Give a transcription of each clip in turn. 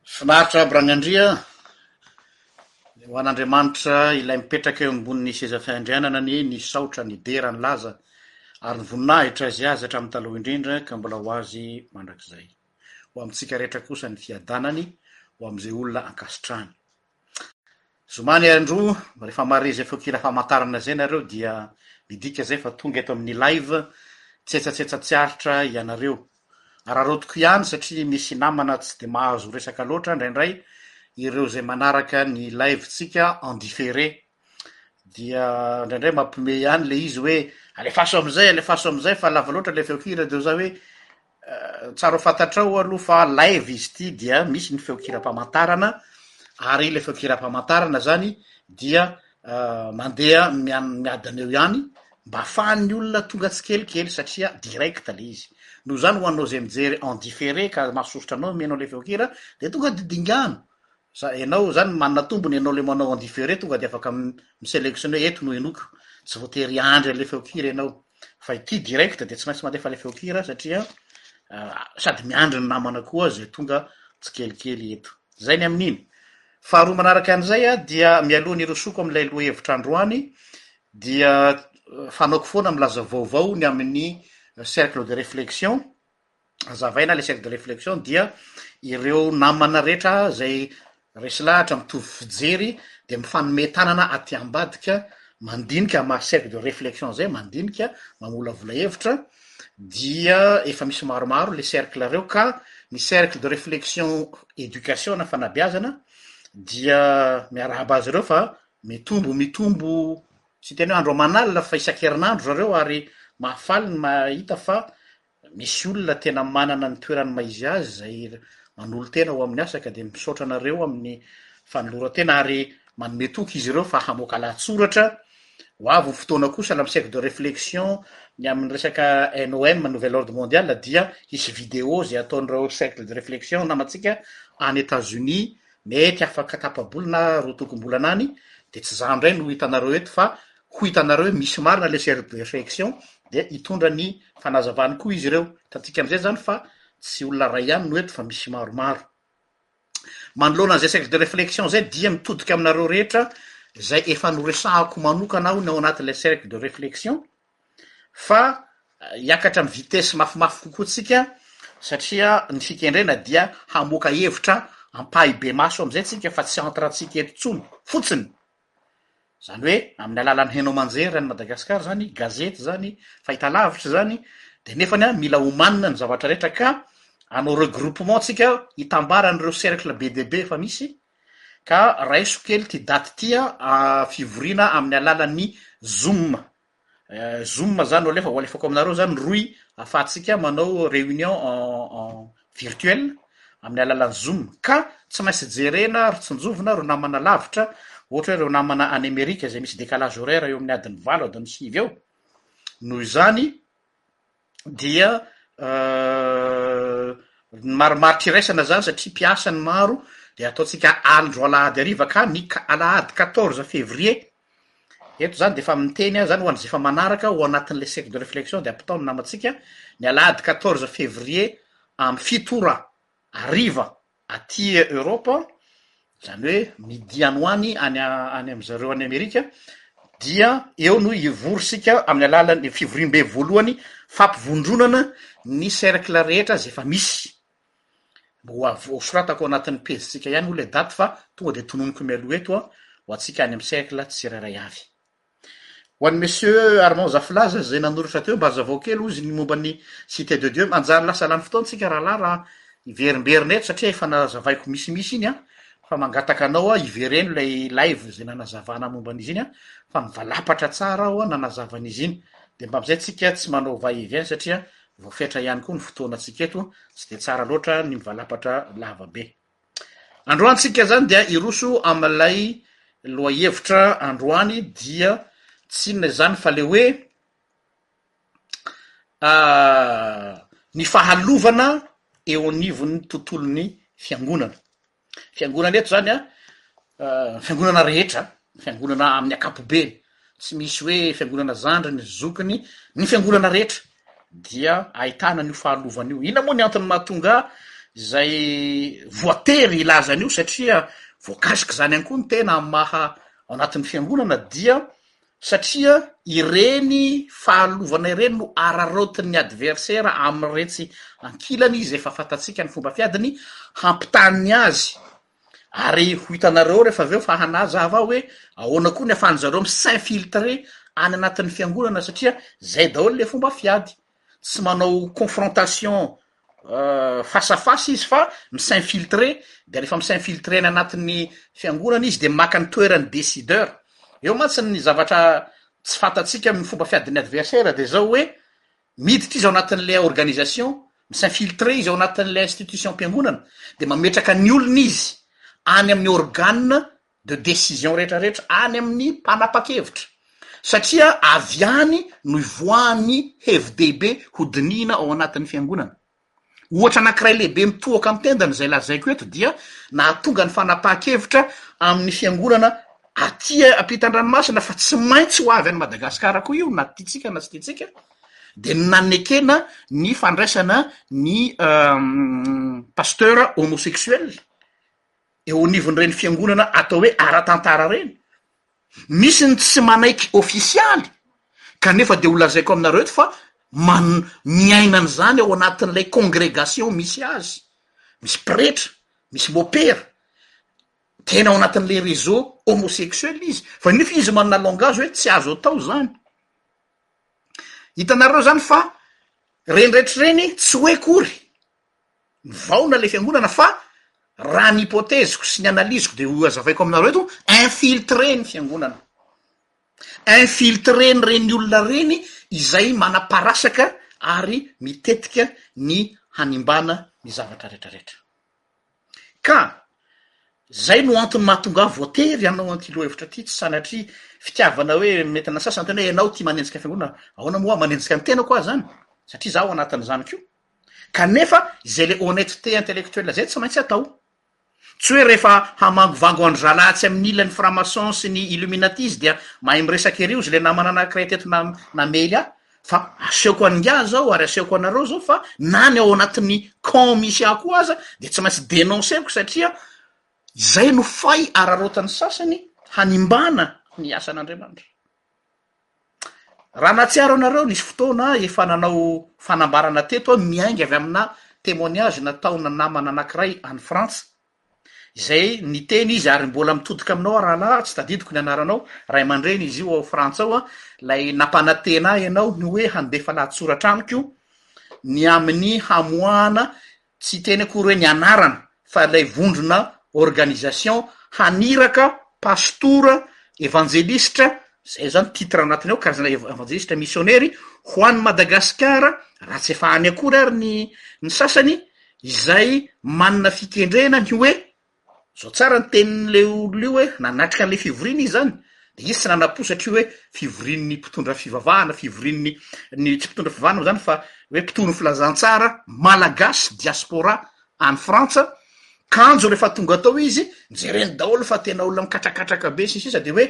Finaritra aby Ragnandria a! Ho an'Andriamanitra ilay mipetraka eo ambonin'ny seza fiandrianana anie nisaotra nidera nilaza ary nivoninahitra izay azy hatramin'ny taloha indrindra ka mbola ho azy mandrakizay. Ho amintsika rehetra kosa ny fiadanany ho amin'izay olona ankasitrahany. Zoma ny andro rehefa mare zay feokira famantarana zay nareo dia midika zay fa tonga eto amin'ny live tsetsatsetsa tsy aritra ianareo. Araraotiko ihany satria misy namana tsy dia mahazo resaka loatra indraindray ireo zay manaraka ny live tsika en differé dia indraindray mampime ihany le izy hoe alefaso amizay alefaso amizay fa lava loatra le feokira deo za hoe Tsara ho fantatrao aloha fa live izy ity dia misy ny feonkiram-pamantarana ary ilay feonkiram-pamantarana zany dia mandeha mian- miadana eo ihany mba afahan'ny olona tonga tsikelikely satria direct le izy noho zany ho anao zay mijery en différé ka mahasosotra anao menao le feonkira de tonga de dingano Za, enao zany manana tombony enao le manao en differé tonga de afaka mi selectionner hoe eto no henoiko tsy voatery handry anle feonkira enao fa ity direct de tsy maintsy mandefa le feonkira satria sady miandry ny namana koa zay tonga tsikelikely eto zay ny amin'iny faharoa manaraka an'izay a dia mialoha ny irosoko amin'ilay lohahevitra androany dia fanaoko foana milaza vaovao ny amin'ny cercle de réflexion azavaina ilay cercle de réflexion dia ireo namana rehetra izay resy lahatra mitovy fijery dia mifanome tanana aty ambadika mandinika ma cercle de réflexion zay mandinika mamolavola hevitra dia efa misy maromaro le cercle reo ka ny cercle de réflexion éducation na fanabeazana dia miarahaba azy ireo fa mitombo mitombo tsy tena hoe andro aman'alina fa isan-kerinandro zareo ary mahafaly ny mahita fa Misy olona tena manana ny toerany maizy azy izay manolo-tena ho amin'ny asa ka dia misaotra anareo amin'ny fanoloran-tena ary manome toky izy ireo fa hamoaka lahatsoratra ho avy ny fotoana kosa la cercle de réflexion ny amin'ny resaka NOM Nouvel Ordre Mondial dia hisy vidéo izay ataon'ireo cercle de réflexion namantsika any États-Unis mety afaka tapa-bolana roa tokom-bolana any dia tsy izaho indray no hitanareo eto fa ho hitanareo hoe misy marina le série de réflexion dia hitondra ny fanazavany koa izy ireo, hitantsika amizay zany fa tsy olona ray ihany no eto fa misy maromaro. Manoloana an'izay cercle de réflexion zay dia mitodika aminareo rehetra zay efa noresahako manokana aho ny ao anatin'ilay cercle de réflexion fa hiakatra amin'ny vitesse mafimafy kokoa tsika satria ny fikendrena dia hamoaka hevitra ampahibemaso amizay tsika fa tsy entre antsika eto tsony fotsiny. Izany hoe amin'ny alalan'ny haino aman-jery any Madagasikara izany, gazety izany, fahitalavitra izany, dia nefany an, mila omanina ny zavatra rehetra ka hanao regroupement tsika hitambara an'ireo cercle be dia be efa misy, ka raiso kely ity daty ity an, fivoriana amin'ny alalan'ny zoom, Zoom zany no alefa, ho alefako aminareo zany rohy afahantsika manao réunion en en virtuel amin'ny alalan'ny zoom ka tsy maintsy jerena ry tsinjovina ry namana lavitra ohatra hoe ireo namana any Amerika izay misy décalage horaire eo amin'ny adiny valo adiny sivy eo noho izany dia marimary triraisana zany satria mpiasa ny maro de ataontsika andro alahady hariva ka ny alahady quatorze fevrier eto zany de efa miteny aho zany ho an'izay efa manaraka ho anatin'la cercle de réflexion de ampitao ny namantsika ny alahady quatorze fevrier amy fito ora hariva aty Europe, zany hoe midi any ho any any any amin-dry zareo any Amerika dia eo no hivory isika amin'ny alalan'ny fivoriambe voalohany fampivondronana ny cercle rehetra izay efa misy, ho av- ho soratako ao anatin'ny pejintsika ihany moa ilay daty fa tonga dia tononiko mialoha eto ho antsika any amin'ny cercle tsirairay avy. Ho an'i Monsieur Armand Zafilaza izay nanoratra teo, mba hazavao kely hozy ny momba ny Cité de Dieu. Manjary lasa lany fotoana tsika rahalahy raha hiverimberina eto satria efa nazavaiko misimisy iny an, fa mangataka anao an hivereno ilay live izay nanazavana momba an'izy iny an, fa mivalapatra tsara aho an nanazava an'izy iny. Dia mba amin'izay tsika tsy manao va et vient satria voafetra ihany koa ny fotoana tsika eto, tsy dia tsara loatra ny mivalapatra lava be. Androany tsika zany dia hiroso amin'ilay lohahevitra androany dia tsy inona izany fa le hoe ny fahalovana eo anivon'ny tontolon'ny fiangonana, fiangonana eto zany an! Fiangonana rehetra, ny fiangonana amin'ny ankapobeny, tsy misy hoe fiangonana zandriny, zokiny, ny fiangonana rehetra dia ahitana an'io fahalovana io. Inona moa ny antony mahatonga izay voatery hilaza an'io satria voakasika izany ihany koa ny tena amin'ny maha ao anatin'ny fiangonana dia satria ireny fahalovana ireny no araraotin'ny adversera amin'iretsy ankilany izay efa fantatsika ny fomba fiadiny hampitany azy ary ho hitanareo ao rehefa avy eo fa hanazava aho hoe ahoana koa ny ahafahan'ny zareo mi s'infiltrer any anatin'ny fiangonana satria zay daholo le fomba fiady tsy manao confrontation euh, face à face izy fa mi s'infiltrer de rehefa mi s'infiltrer any anatin'ny fiangonana izy de maka ny toeran'ny décideur eo mantsy ny zavatra tsy fantatsika amin'ny fomba fiadin'ny adversaire de zao hoe miditra izy ao anatin'ilay organisation, mi-s'infiltrer izy ao anatin'ilay institution-piangonana, dia mametraka ny olony izy any amin'ny organe de décision rehetrarehetra, any amin'ny mpanapa-kevitra, satria avy any no ivoahan'ny hevi-dehibe hodinihina ao anatin'ny fiangonana. Ohatra anankiray lehibe mitohoka amin'ny tendany izay lazaiko eto dia nahatonga ny fanapahan-kevitra amin'ny fiangonana aty am-pitan-dranomasina fa tsy maintsy ho avy any Madagasikara koa io na tiantsika na tsy tiantsika dia ny nanekena ny fandraisana ny pasteur homosexuel eo anivon'ireny fiangonana atao hoe ara-tantara ireny. Misy ny tsy manaiky ofisialy, kanefa dia ho lazaiko aminareo eto fa man, miaina an'izany ao anatin'ilay congregation misy azy. Misy pretra, misy mopera, tena ao anatin'ilay réseau homosexuel izy, fa nefa izy manana langage hoe tsy azo atao izany. Hitanareo izany fa ireny rehetra ireny tsy hoe akory mivaona le fiangonana fa raha ny hypothèse-ko sy ny analyse-ko de ho azavaiko aminareo eto infiltré ny fiangonana infiltré ny reny olona reny izay manaparasaka ary mitetika ny hanimbana ny zavatra retraretra ka zay no antony mahatonga ahy voatery hanao an'ity lohahevitra ity tsy sanatria fitiavana hoe mety ana sasany tena hoe ianao tia manenjika fiangonana ahoana moa aho manenjika ny tenako aho zany satria zaho anatin'izany ko Kanefa izay le honnêteté intellectuelle zay tsy maintsy atao. Tsy hoe rehefa hamangovango an-dry zalahy atsy amin'ny ilany franc-maçon sy ny illuminatis dia mahay miresaka ery ozy le namana anankiray teto namely ahy fa asehoko an'ingahy zao ary asehoko anareo zao fa na ny ao anatin'ny camp misy ahy koa aza dia tsy maintsy dénonceko satria izay no fay araraotan'ny sasany hanimbana ny asan'Andriamanitra. Raha nahatsiaro anareo, nisy fotoana efa nanao fanambarana teto aho miainga avy aminà témoignage nataonà namana anankiray any Frantsa, izay niteny izy, ary mbola mitodika aminao aho rahalahy, tsy tadidiko ny anaranao, ray aman-dreny izy io ao Frantsa ao, ilay nampanantena ahy ianao ny hoe handefa lahatsoratra amiko ny amin'ny hamoahana tsy teny akory hoe ny anarana fa ilay vondrona organisation haniraka pastora evanjelistra zay zany titre anatiny ao karazana ev- evanjelistra misionnery ho any Madagasikara raha tsy efa any akory ary ny ny sasany izay manana fikendrena ny hoe Zao tsara ny tenin'ilay olona io hoe nanatrika an'ilay fivoriana izy zany de izy tsy nanaposa hatria hoe fivorian'ny mpitondra fivavahana, fivorian'ny ny tsy mpitondra fivavahana moa zany fa hoe mpitory ny filazantsara malagasy diaspora any Frantsa, kanjo rehefa tonga tao izy jereny daholo fa tena olona mikatrakatraka be sy ny sisa de hoe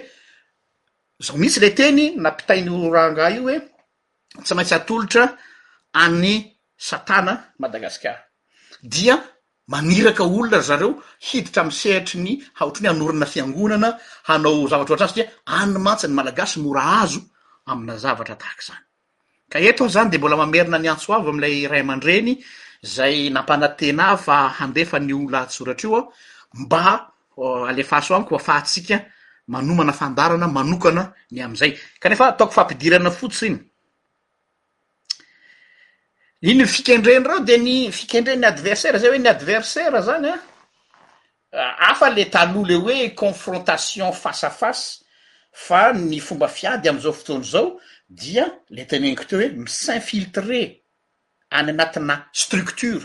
zao mihitsy le teny nampitain'io rangahy io hoe tsy maintsy atolotra any satana Madagascar dia maniraka olona ry zareo hiditra amin'ny sehatry ny haotry ny hanorina fiangonana hanao zavatra ohatrany satria any mantsy ny malagasy mora azo amina zavatra tahaka izany ka eto aho izany dia mbola mamerina ny antso avo amin'ilay ray aman-dreny izay nampanantena ahy fa handefa an'io lahatsoratra io aho mba alefaso amiko afahantsika manomana fandaharana manokana ny amin'izay, kanefa ataoko fampidirana fotsiny, iny ny fikendren'ireo dia ny fikendren'ny adversaire zay hoe ny adversaire zany an, hafa le taloha le hoe confrontation face à face fa ny fomba fiady amin'izao fotoana izao dia le teneniko teo hoe mi-s'infiltrer any anatina structure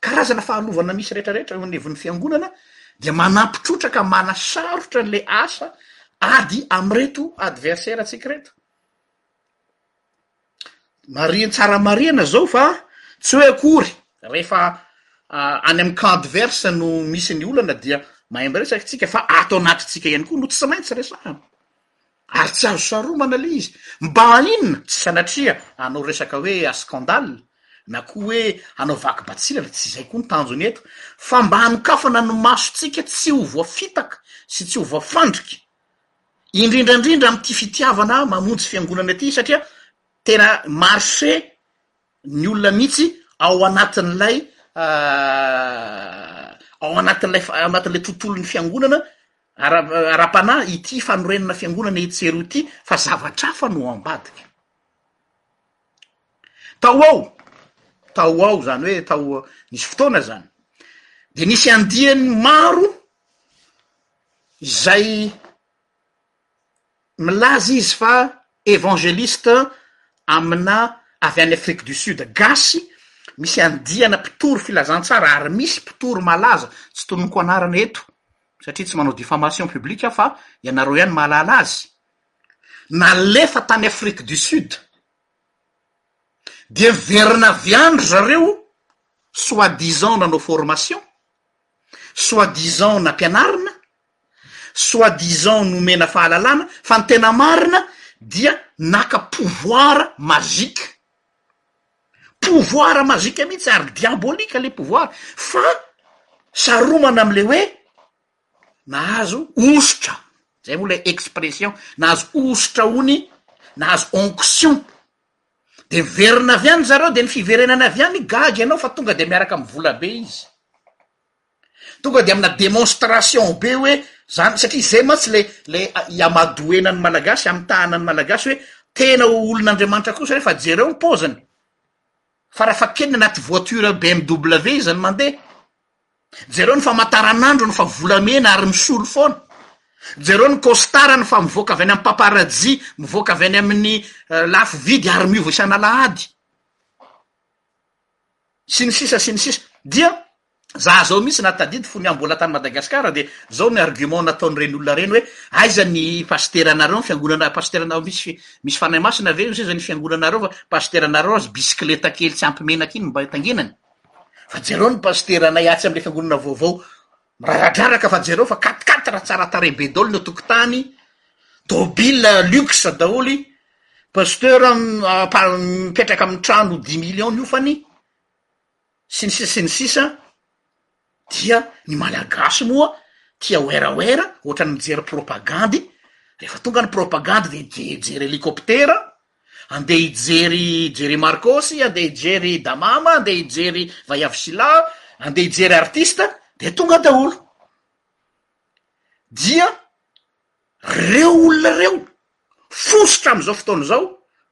karazana fahalovana misy retraretra eo anivon'ny fiangonana dia manampy trotraka manasarotra an'la asa ady amreto adversaire antsika reto marian tsara mariana zao fa tsy hoe akory rehefa ah, any am cadverse no misy ny olana dia mahay mresaka tsika fa ato anatritsika ihany koa no tsy maintsy resahana Ary tsy azo saromana le izy. Mba inona? Tsy sanatria hanao resaka hoe ascandal na koa hoe hanao vaky batsilana, tsy izay koa ny tanjony eto, fa mba hanokafana ny masontsika tsy ho voafitaka sy tsy ho voafandrika, indrindra indrindra amin'ity fitiavana mamonjy fiangonana ity, satria tena marche ny olona mihitsy ao anatin'ilay ao anatin'ilay ao anatin'ilay tontolon'ny fiangonana Ara, ara-panahy, ity fanorenana fiangonana etsy sy eroa ity, fa zavatra hafa no ao ambadika. Tao ao, tao ao zany hoe tao nisy fotoana zany, de nisy andiany maro izay Milaza izy fa Evangeliste amina avy any Afrique du Sud gasy misy andiana mpitory filazantsara ary misy mpitory malaza tsy tononiko anarana eto satria tsy manao diffamation publique aho fa ianareo ihany mahalala azy nalefa tany Afrique du Sud dia miverina avy any ry zareo soit disant nanao formation soit disant nampianarina soit disant nomena fahalalana fa ny tena marina dia naka pouvoir magique, pouvoir magique mihitsy ary diabolique le pouvoir fa saromana amle hoe nahazo hosotra, zay moa le expression nahazo hosotra ony nahazo onction de miverina avy any zareo de ny fiverenany avy any gaga ianao fa tonga de miaraka am vola be izy Tonga de amina demonstration be hoe zany satria zay mantsy le le iamadoenan'ny malagasy amitahana ny malagasy hoe tena ho olon'andriamanitra kosa refa jereo ny poziny farafakely anaty voiture bmw izy ny mandeha jereo ny famataranandrony fa volamena ary misolo foana jereo ny kostarany fa mivoaka avy any am paparazzi mivoaka avy any amin'ny lafo vidy ary miova isan'alahady sy ny sisa sy ny sisa dia za zao mihitsy na tadidy fo miambola tany Madagascar dia zao ny argument nataon'ireny olona ireny hoe aiza ny pasitera anareo ny fiangonana pasitera anareo misy misy fanahy masina ve seza ny fiangonana anareo fa pasitera anareo azy bisikileta kely tsy ampy menaka iny mba tangenany fa jereo ny pasitera anay atsy am'le fiangonana vaovao Miraradraraka fa jereo fa quatre quatre tsara tarehy be daholo ny eo tokotany, tôbila luxe daholo, pasteur mipetraka amin'ny trano dix millions ny hofany sy ny sisa sy ny sisa dia ny malagasy moa tia werawera ohatran'ny mijery propagandy, rehefa tonga ny propagandy de jery helicoptera, Andeha hijery Jerry Marcos, andeha hijery Damama, andeha hijery Vaiavy Sila, andeha hijery artista, dia tonga daholo. Dia reo olona reo, fositra amin'izao fotoana izao,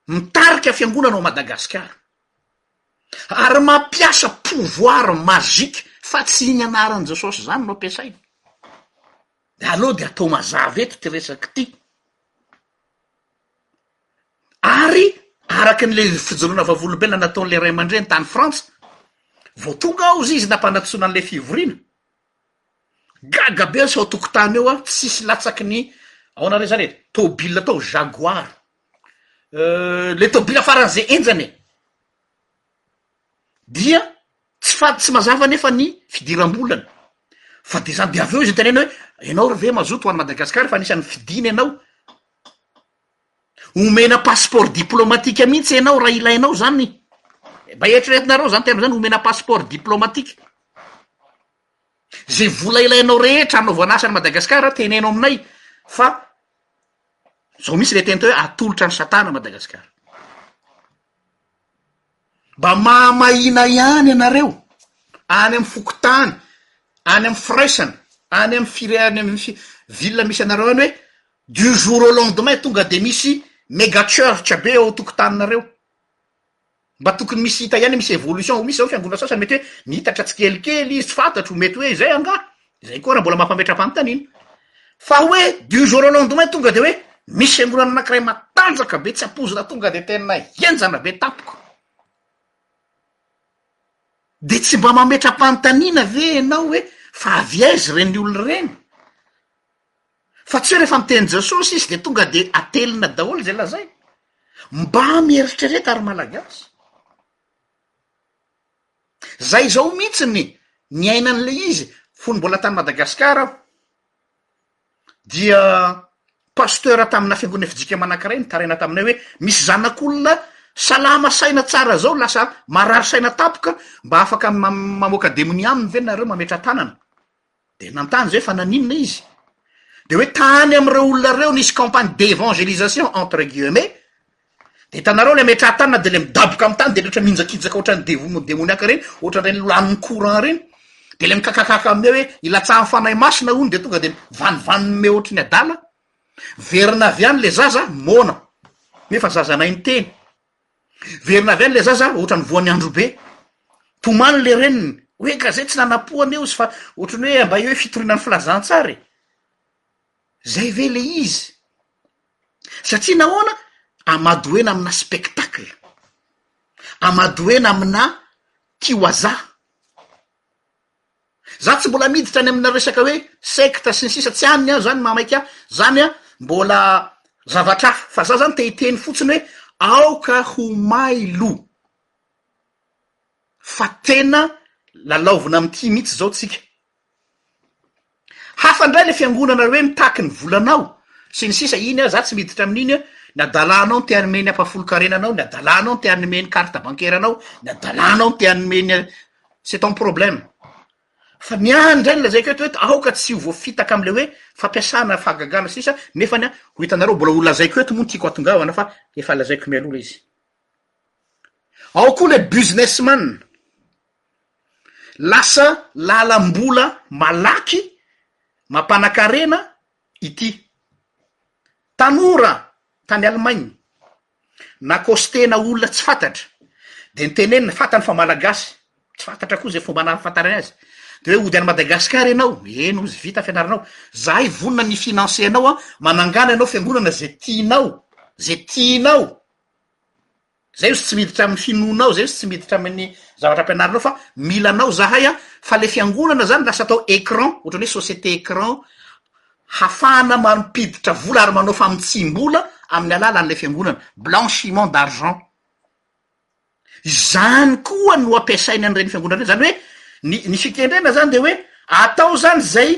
mitarika fiangonana ao Madagasikara. Ary mampiasa pouvoir magique fa tsy iny anaran'i Jesosy izany no ampiasaina. Dia aleo dia atao mazava eto ity resaka ity. ary araka ny le fijoroana vavolombelona nataon'ilay ray aman-dreny tany Frantsa vao tonga ao izy nampanantsoina an'ilay fivoriana, gaga be sao tokotany eo an, tsisy latsaky ny aona re zany e, tôbila tao Jaguar, le tôbila faran'izay henjana e, dia tsy fa- tsy mazava nefa ny fidiram-bolany fa de zany de avy eo izy notenenina hoe ianao re ve mazoto ho any Madagasikara fa anisan'ny fidina ianao? Omena passeport diplomatique mihitsy ianao raha ilainao izany. Mba eritreretinareo izany terme izany, omena passeport diplomatique. Izay vola ilainao rehetra hanaovana asa any Madagasikara, teneno aminay fa izao mihitsy ilay teny atolotra an'i satana Madagasikara. Mba mahamahina ihany ianareo any amin'ny fokontany, any amin'ny firaisana, any amin'ny fire- any amin'ny fi- ville misy anareo any hoe du jour au lendemain tonga dia misy mega church be ao an-tokontaninareo. Mba tokony misy hita ihany hoe misy evolution. Misy izao ny fiangonana sasany mety hoe miitatra tsikelikely izy, tsy fantatro, mety hoe izay angaha? Izay koa raha mbola mampametram-panontaniana. Fa hoe du jour au lendemain tonga dia hoe misy fiangonana anankiray matanjaka be tsy ampoizina tonga dia tena henjana be tampoka. Dia tsy mba mametram-panontaniana ve ianao hoe fa avy aiza ireny olona ireny? Fa tsy hoe rehefa miteny Jesosy izy dia tonga dia atelina daholo izay lazainy. Mba mieritrereta ry Malagasy. Zay zao mintsy ny niainany le izy fony mbola tany Madagascar aho dia pasteur tamina fiangonana fijikam anakiray nitaraina taminay hoe misy zanak'olona salama saina tsara zao lasa marary saina tapoka mba afaka mamoaka demonia aminy ve nareo mametra tanana Dia nanontany izy hoe fa naninona izy? Dia hoe tany amin'ireo olona ireo nisy campagne d'évangélisation entre guillemets, dia hitanareo ilay metraha tany na dia ilay midaboka amin'ny tany dia rehetra mihinjakijaka ohatran'ny devono- demoniaka ireny, ohatran'ireny lanin'ny courant ireny, dia ilay mikakakaka amin'io hoe ilatsahan'ny Fanahy Masina hono dia tonga dia vanivaniny mihomehy ohatry ny adala, Verina avy any ilay zaza, moana, nefa zazanay niteny. Verina avy any le zaza otrany voan'ny andro be. Tomany le reniny hoe ka zay tsy nanapohana eo izy fa otrany hoe mba eo fitoriana ny filazantsara e. Zay ve le izy? Satria nahoana? Amadoena amina spectacle. Amadoena amina tiwaza. Za tsy mbola miditra any amina resaka hoe secte sy ny sisa tsy any aho zany maha maiky ahy zany a mbola zavatra hafa fa za zany te hiteny fotsiny hoe aoka ho mailo fa tena lalaovina amty mitsy zao tsika. Hafa ndray le fiangonana hoe mitaky ny volanao sy ny sisa iny za tsy miditra amin'iny ny adalanao no te hanome ny ampahafolon-karena anao ny adalanao no te hanome ny carte bancaire anao ny adalanao no te hanome ny c'est ton problème fa ny ahy ndray ny lazaiko eto hoe aoka tsy ho voafitaka amle hoe fampiasana fahagagana sisa nefa ny ho hitanareo mbola ho lazaiko eto moa ny tiako atongavana fa efa lazaiko mialoha le izy ao koa le businessman Lasa lalam-bola malaky mampanakarena ity. Tanora tany Allemagne nakositehina olona tsy fantatra dia nitenenina, fantany fa Malagasy, tsy fantatra koa izay fomba nahafantarany azy, dia hoe hody any Madagascar ianao, eny hozy vita fianaranao, zahay vonona ny hi-financer anao, manangana ianao fiangonana izay tianao, izay tianao. Zay ozy tsy miditra amin'ny finoanao, zay ozy tsy miditra amin'ny zavatra ampianarinao fa mila anao zahay an, fa le fiangonana zany lasa atao écran, otrany hoe société écran, hafahana mampiditra vola ary manao famotsim-bola amin'ny alalan'le fiangonana, blanchiment d'argent. Izany koa no ampiasainy an'ireny fiangonana ireny, zany hoe ny ny fikendrena zany de hoe atao zany zay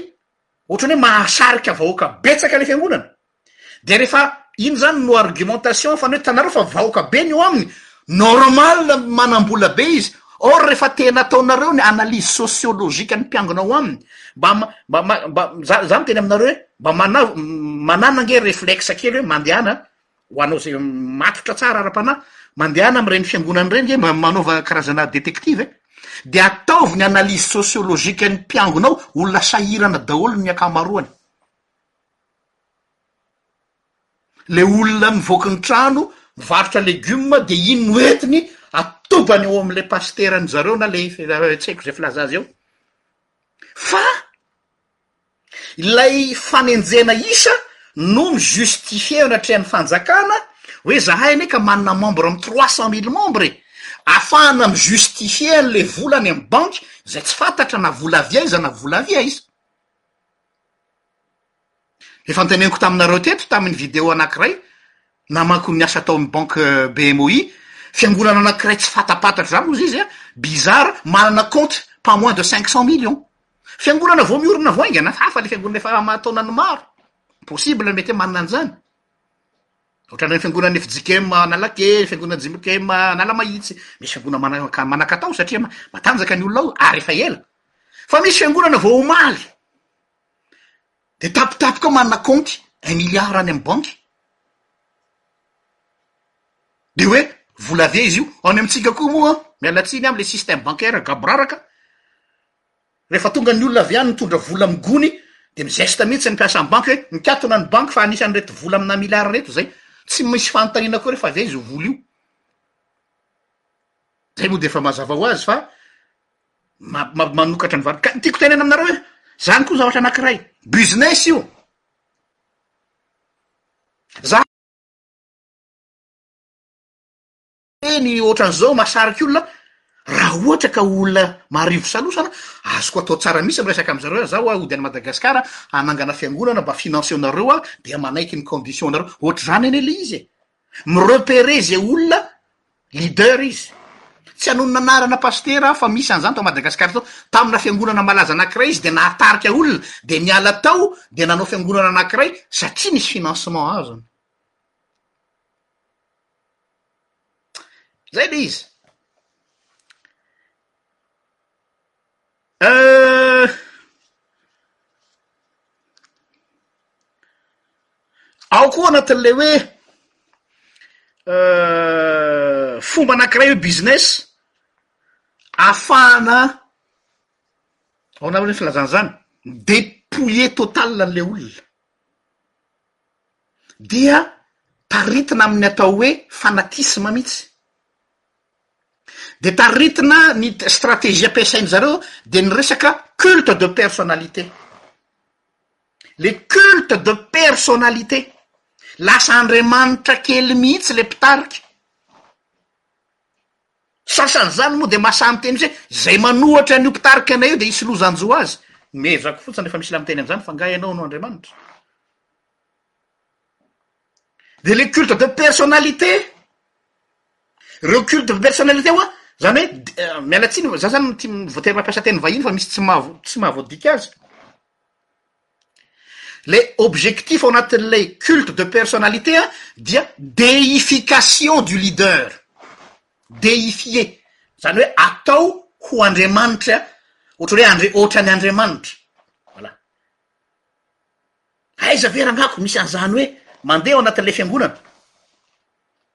Ohatran'ny hoe mahasarika vahoaka betsaka ilay fiangonana. Dia rehefa iny izany no argumentation fa ny hoe hitanareo fa vahoaka be ny eo aminy, normal manam-bola be izy. Or rehefa te nataonareo ny analyse sociologique ny mpiangona ao aminy, mba mba mba za za miteny aminareo hoe mba manavo manana ange reflexe kely hoe mandehana Ho anao izay matotra tsara ara-panahy, mandehana amin'ireny fiangonana ireny ve mba manaova karazana détective e? Dia ataovy ny analyse sociologique ny mpiangona ao, olona sahirana daholo ny ankamaroany. Ilay olona mivoaka ny trano, mivarotra légumes dia iny no entiny atobany ao amin'ilay pasiteran'ny zareo na ilay tsy haiko izay filaza azy eo. Fa Ilay fanenjehana isa no mi-justifier eo anatrehan'ny fanjakana hoe zahay anie ka manana membre amin'ny trois cent mille membre e! Afahana mi-justifier an'ilay vola any amin'ny banky izay tsy fantatra na vola avy aiza na vola avy aiza. Efa noteneniko taminareo teto tamin'ny video anankiray namako ny asa ataon'ny banky BMOI, fiangonana anankiray tsy fatapantatra izany hozy izy an, bizarre, manana compte pas moins de cinq cent millions. Fiangonana vao miorina vao haingana, hafa ilay fiangonana efa aman-taonany maro, possible mety hoe manana an'izany, ohatran'ireny fiangonan'ny fjkm Analakely, fiangonan'ny jkm Analamahitsy, misy fiangonana manaka- manan-katao satria ma- matanjaka ny olona ao ary efa ela, fa misy fiangonana vao omaly, dia tapitapika ao manana kaonty un milliard any amin'ny banky, dia hoe vola avia izy io, any amintsika koa moa an, miala tsiny an, amin'ilay système bancaire gaboraraka, Rehefa tonga ny olona avy any mitondra vola amin'ny gony dia mi-geste mihitsy ny mpiasan'ny banky hoe mikatona ny banky fa hanisy an'ireto vola amina milliard ireto izay. Tsy misy fanontaniana akory hoe fa avy aiza io vola io. Izay moa dia efa mazava ho azy fa manokatra ny vary. Ka tiako tenena aminareo hoe izany koa zavatra anankiray. Business io. Za. teny ohatran'izao mahasarika olona raha ohatra ka olona marivo salosana azoko atao tsara misy miresaka amizareo za oa hody any madagascar anangana fiangonana mba finance anareo a dia manaiky ny condition anareo ohatr'zany anie le izy e mirepere ze olona leader izy tsy anonona anarana pastera aho fa misy an'zany tao madagascar tao tamina fiangonana malaza anakiray izy de nahatarika olona de niala tao de nanao fiangonana anakiray satria misy financement azony Zay le izy. Euh, ao koa anatin'ilay hoe euh, fomba anankiray hoe business afahana ao anareo ny filazana izany mi-depouiller total an'ilay olona. dia taritina amin'ny atao hoe fanatisme mihitsy, dia taritina ny stratégie ampiasain-dry zareo dia ny resaka culte de personnalité, le culte de personnalité, lasa andriamanitra kely mihitsy le mpitarika. Sasan'izany moa dia mahasahy miteny hoe izay manohatra an'io mpitarika anay io dia hisy lozan-jo azy. Mihevako fotsiny rehefa misy ilay miteny an'izany fa angaha ianao no Andriamanitra? Dia ilay culte de personnalité, ireo culte de personnalité ho'a, izany hoe, miala tsiny, izaho izany no tia, voatery mampiasa teny vahiny fa misy tsy maha, tsy maha voadika azy. Ilay objectif ao anatin'ilay culte de personnalité dia déification du leader, déifier, izany hoe atao ho andriamanitra, ohatran'ny hoe andre- ohatran'ny andriamanitra. Voilà. Aiza ve rangako misy an'izany hoe mandeha ao anatin'ilay fiangonana?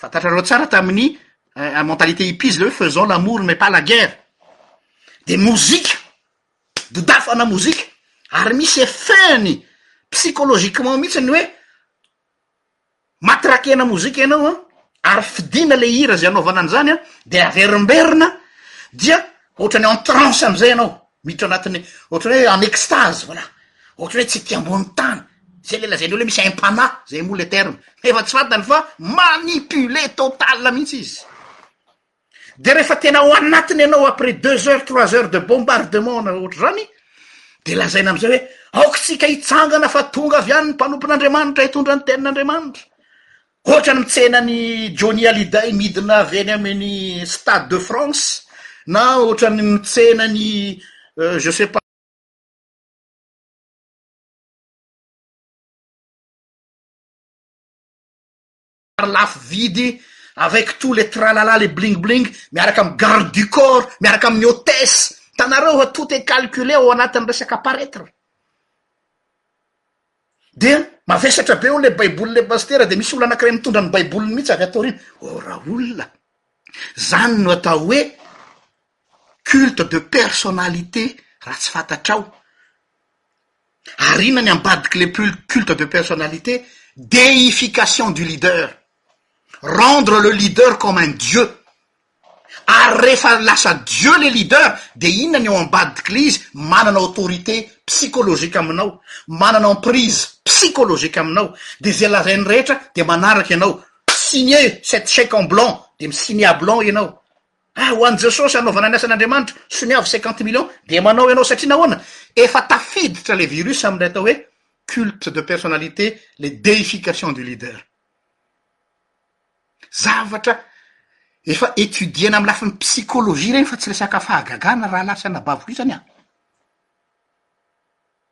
Fantatrareo tsara tamin'ny mentalité hippies ilay hoe faisons l'amour mais pas la guerre, dia mozika, dodafana mozika, ary misy effet-ny psychologiquement mihitsy ny hoe matraquena mozika ianao an, ary fidina ilay hira izay anaovana an'izany an, dia averimberina dia ohatran'ny en transe amin'izay ianao, miditra anatin'ny ohatran'ny hoe en extase voilà ohatran'ny hoe tsy ety ambony tany zay le lazain'olo hoe misy impana zay moa le terme efa tsy fantany fa manipule total mihitsy izy de rehefa tena ao anatiny ianao après deux heures trois heures de bombardement na ohatr'izany de lazaina am'izay hoe aoka tsika hitsangana fa tonga avy any ny mpanompon'andriamanitra hitondra ny tenin'andriamanitra Hoatran'ny mitsena an'i Johnny Hallyday midina avy eny amin'ny Stade de France na hoatran'ny mitsena an'i je sais pas. Ary lafo vidy avec tout le tralala le bling bling miaraka amin'ny garde du corps miaraka amin'ny hôtesse hitanareo fa tout est calculé ao anatin'ny resaka paraître. Dia mavesatra be eo le baiboly le pasitera dia misy olona anakiray mitondra ny baiboliny mihitsy avy ato aoriana oh raolona zany no atao hoe culte de personnalité raha tsy fantatrao arina ny ambadiky le culte de personnalité deification du leader rendre le leader comme un dieu Ary rehefa lasa Dieu le leader dia inona ny ao ambadik'ilay izy manana autorité psychologique aminao, manana emprise psychologique aminao dia izay lazainy rehetra dia manaraka ianao, signer cette chèque en blanc dia mi signer à blanc ianao, ah ho an'i Jesosy hanaovana ny asan'Andriamanitra, soniavo cinquante millions dia manao ianao satria nahoana? efa tafiditra ilay virus amin'ilay atao hoe culte de personnalité, le deification du leader. Zavatra efa étudier-na amin'ny lafiny psychologie ireny fa tsy resaka fahagagana rahalahy sy anabaviko isany an!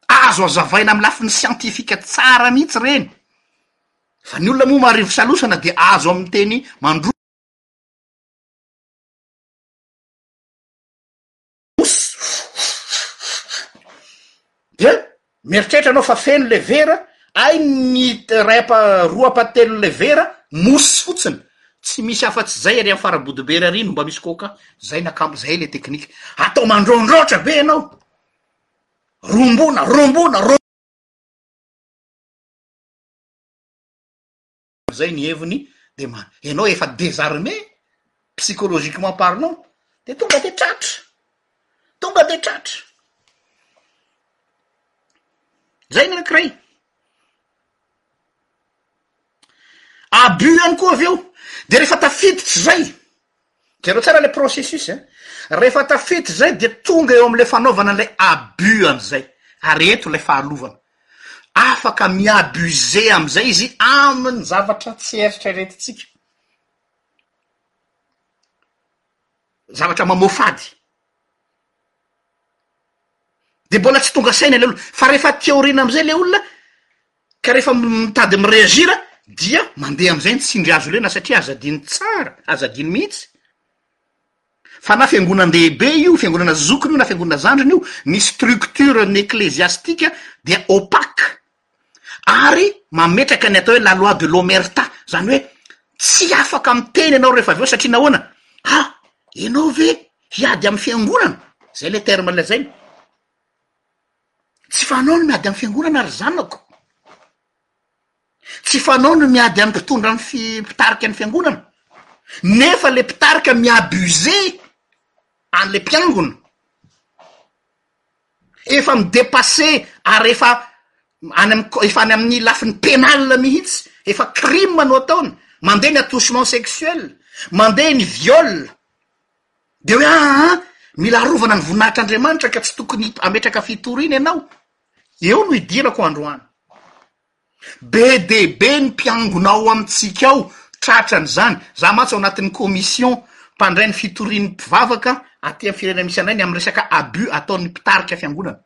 Azo azavaina amin'ny lafiny siantifika tsara mihitsy ireny fa ny olona moa marivo salosana dia azo amin'ny teny mandroso. dia mieritreritra anao fa feno le vera ay ny ray apa roa apa telo le vera mousse fotsiny tsy misy afa-tsy zay ary am farabodobery ary no mba misy coca zay nakambo zay le teknika atao mandrondrotra be ianao rombona rombona rom zay ny heviny de ma- ianao efa desarmé psychologiquement parlant de tonga de tratra tonga de tratra zay ny ankiray abus ihany koa avy eo de rehefa tafiditra zay Jereo tsara ilay processus a! Rehefa tafita izay dia tonga eo amin'ilay fanaovana an'ilay abus an'izay, ary eto ilay fahalovana. Afaka mi-abuser amin'izay izy amin'ny zavatra tsy eritreretintsika, zavatra mamoafady. Dia mbola tsy tonga saina ilay olona, fa rehefa aty aoriana amin'izay ilay olona, Ka rehefa mitady mi reagir dia mandeha amin'izay ny tsindry azo ilaina satria aza adino tsara, aza adino mihitsy fa na fiangonan-dehibe io, fiangonana zokiny io na fiangonana zandriny io, ny structure ny ecclesiastique dia opaque ary mametraka ny atao hoe la loi de l'omerta, izany hoe tsy afaka miteny ianao rehefa avy eo satria nahoana, ah! ianao ve hiady amin'ny fiangonana? izay ilay terme lazainy. Tsy fanao ny miady amin'ny fiangonana ry zanako, tsy fanao ny miady amin'ny mpitondra ny fi- mpitarika ny fiangonana nefa le mpitarika mi-abuser an'le mpiangona, efa mi-depasser ary efa any amin'ny co- efa any amin'ny lafiny pénale mihitsy, efa crime no ataony, mandeha ny attouchement sexuel, mandeha ny viol. Dia hoe aa, mila arovana ny voninahitr'Andriamanitra ka tsy tokony hametraka fitoriana ianao. Eo no idirako androany. Be dia be ny mpiangona ao amintsika ao tratran'izany. Izaho mantsy ao anatin'ny commission mpandray ny fitorian'ny mpivavaka aty amin'ny firenena misy anay ny amin'ny resaka abus ataon'ny mpitarika fiangonana.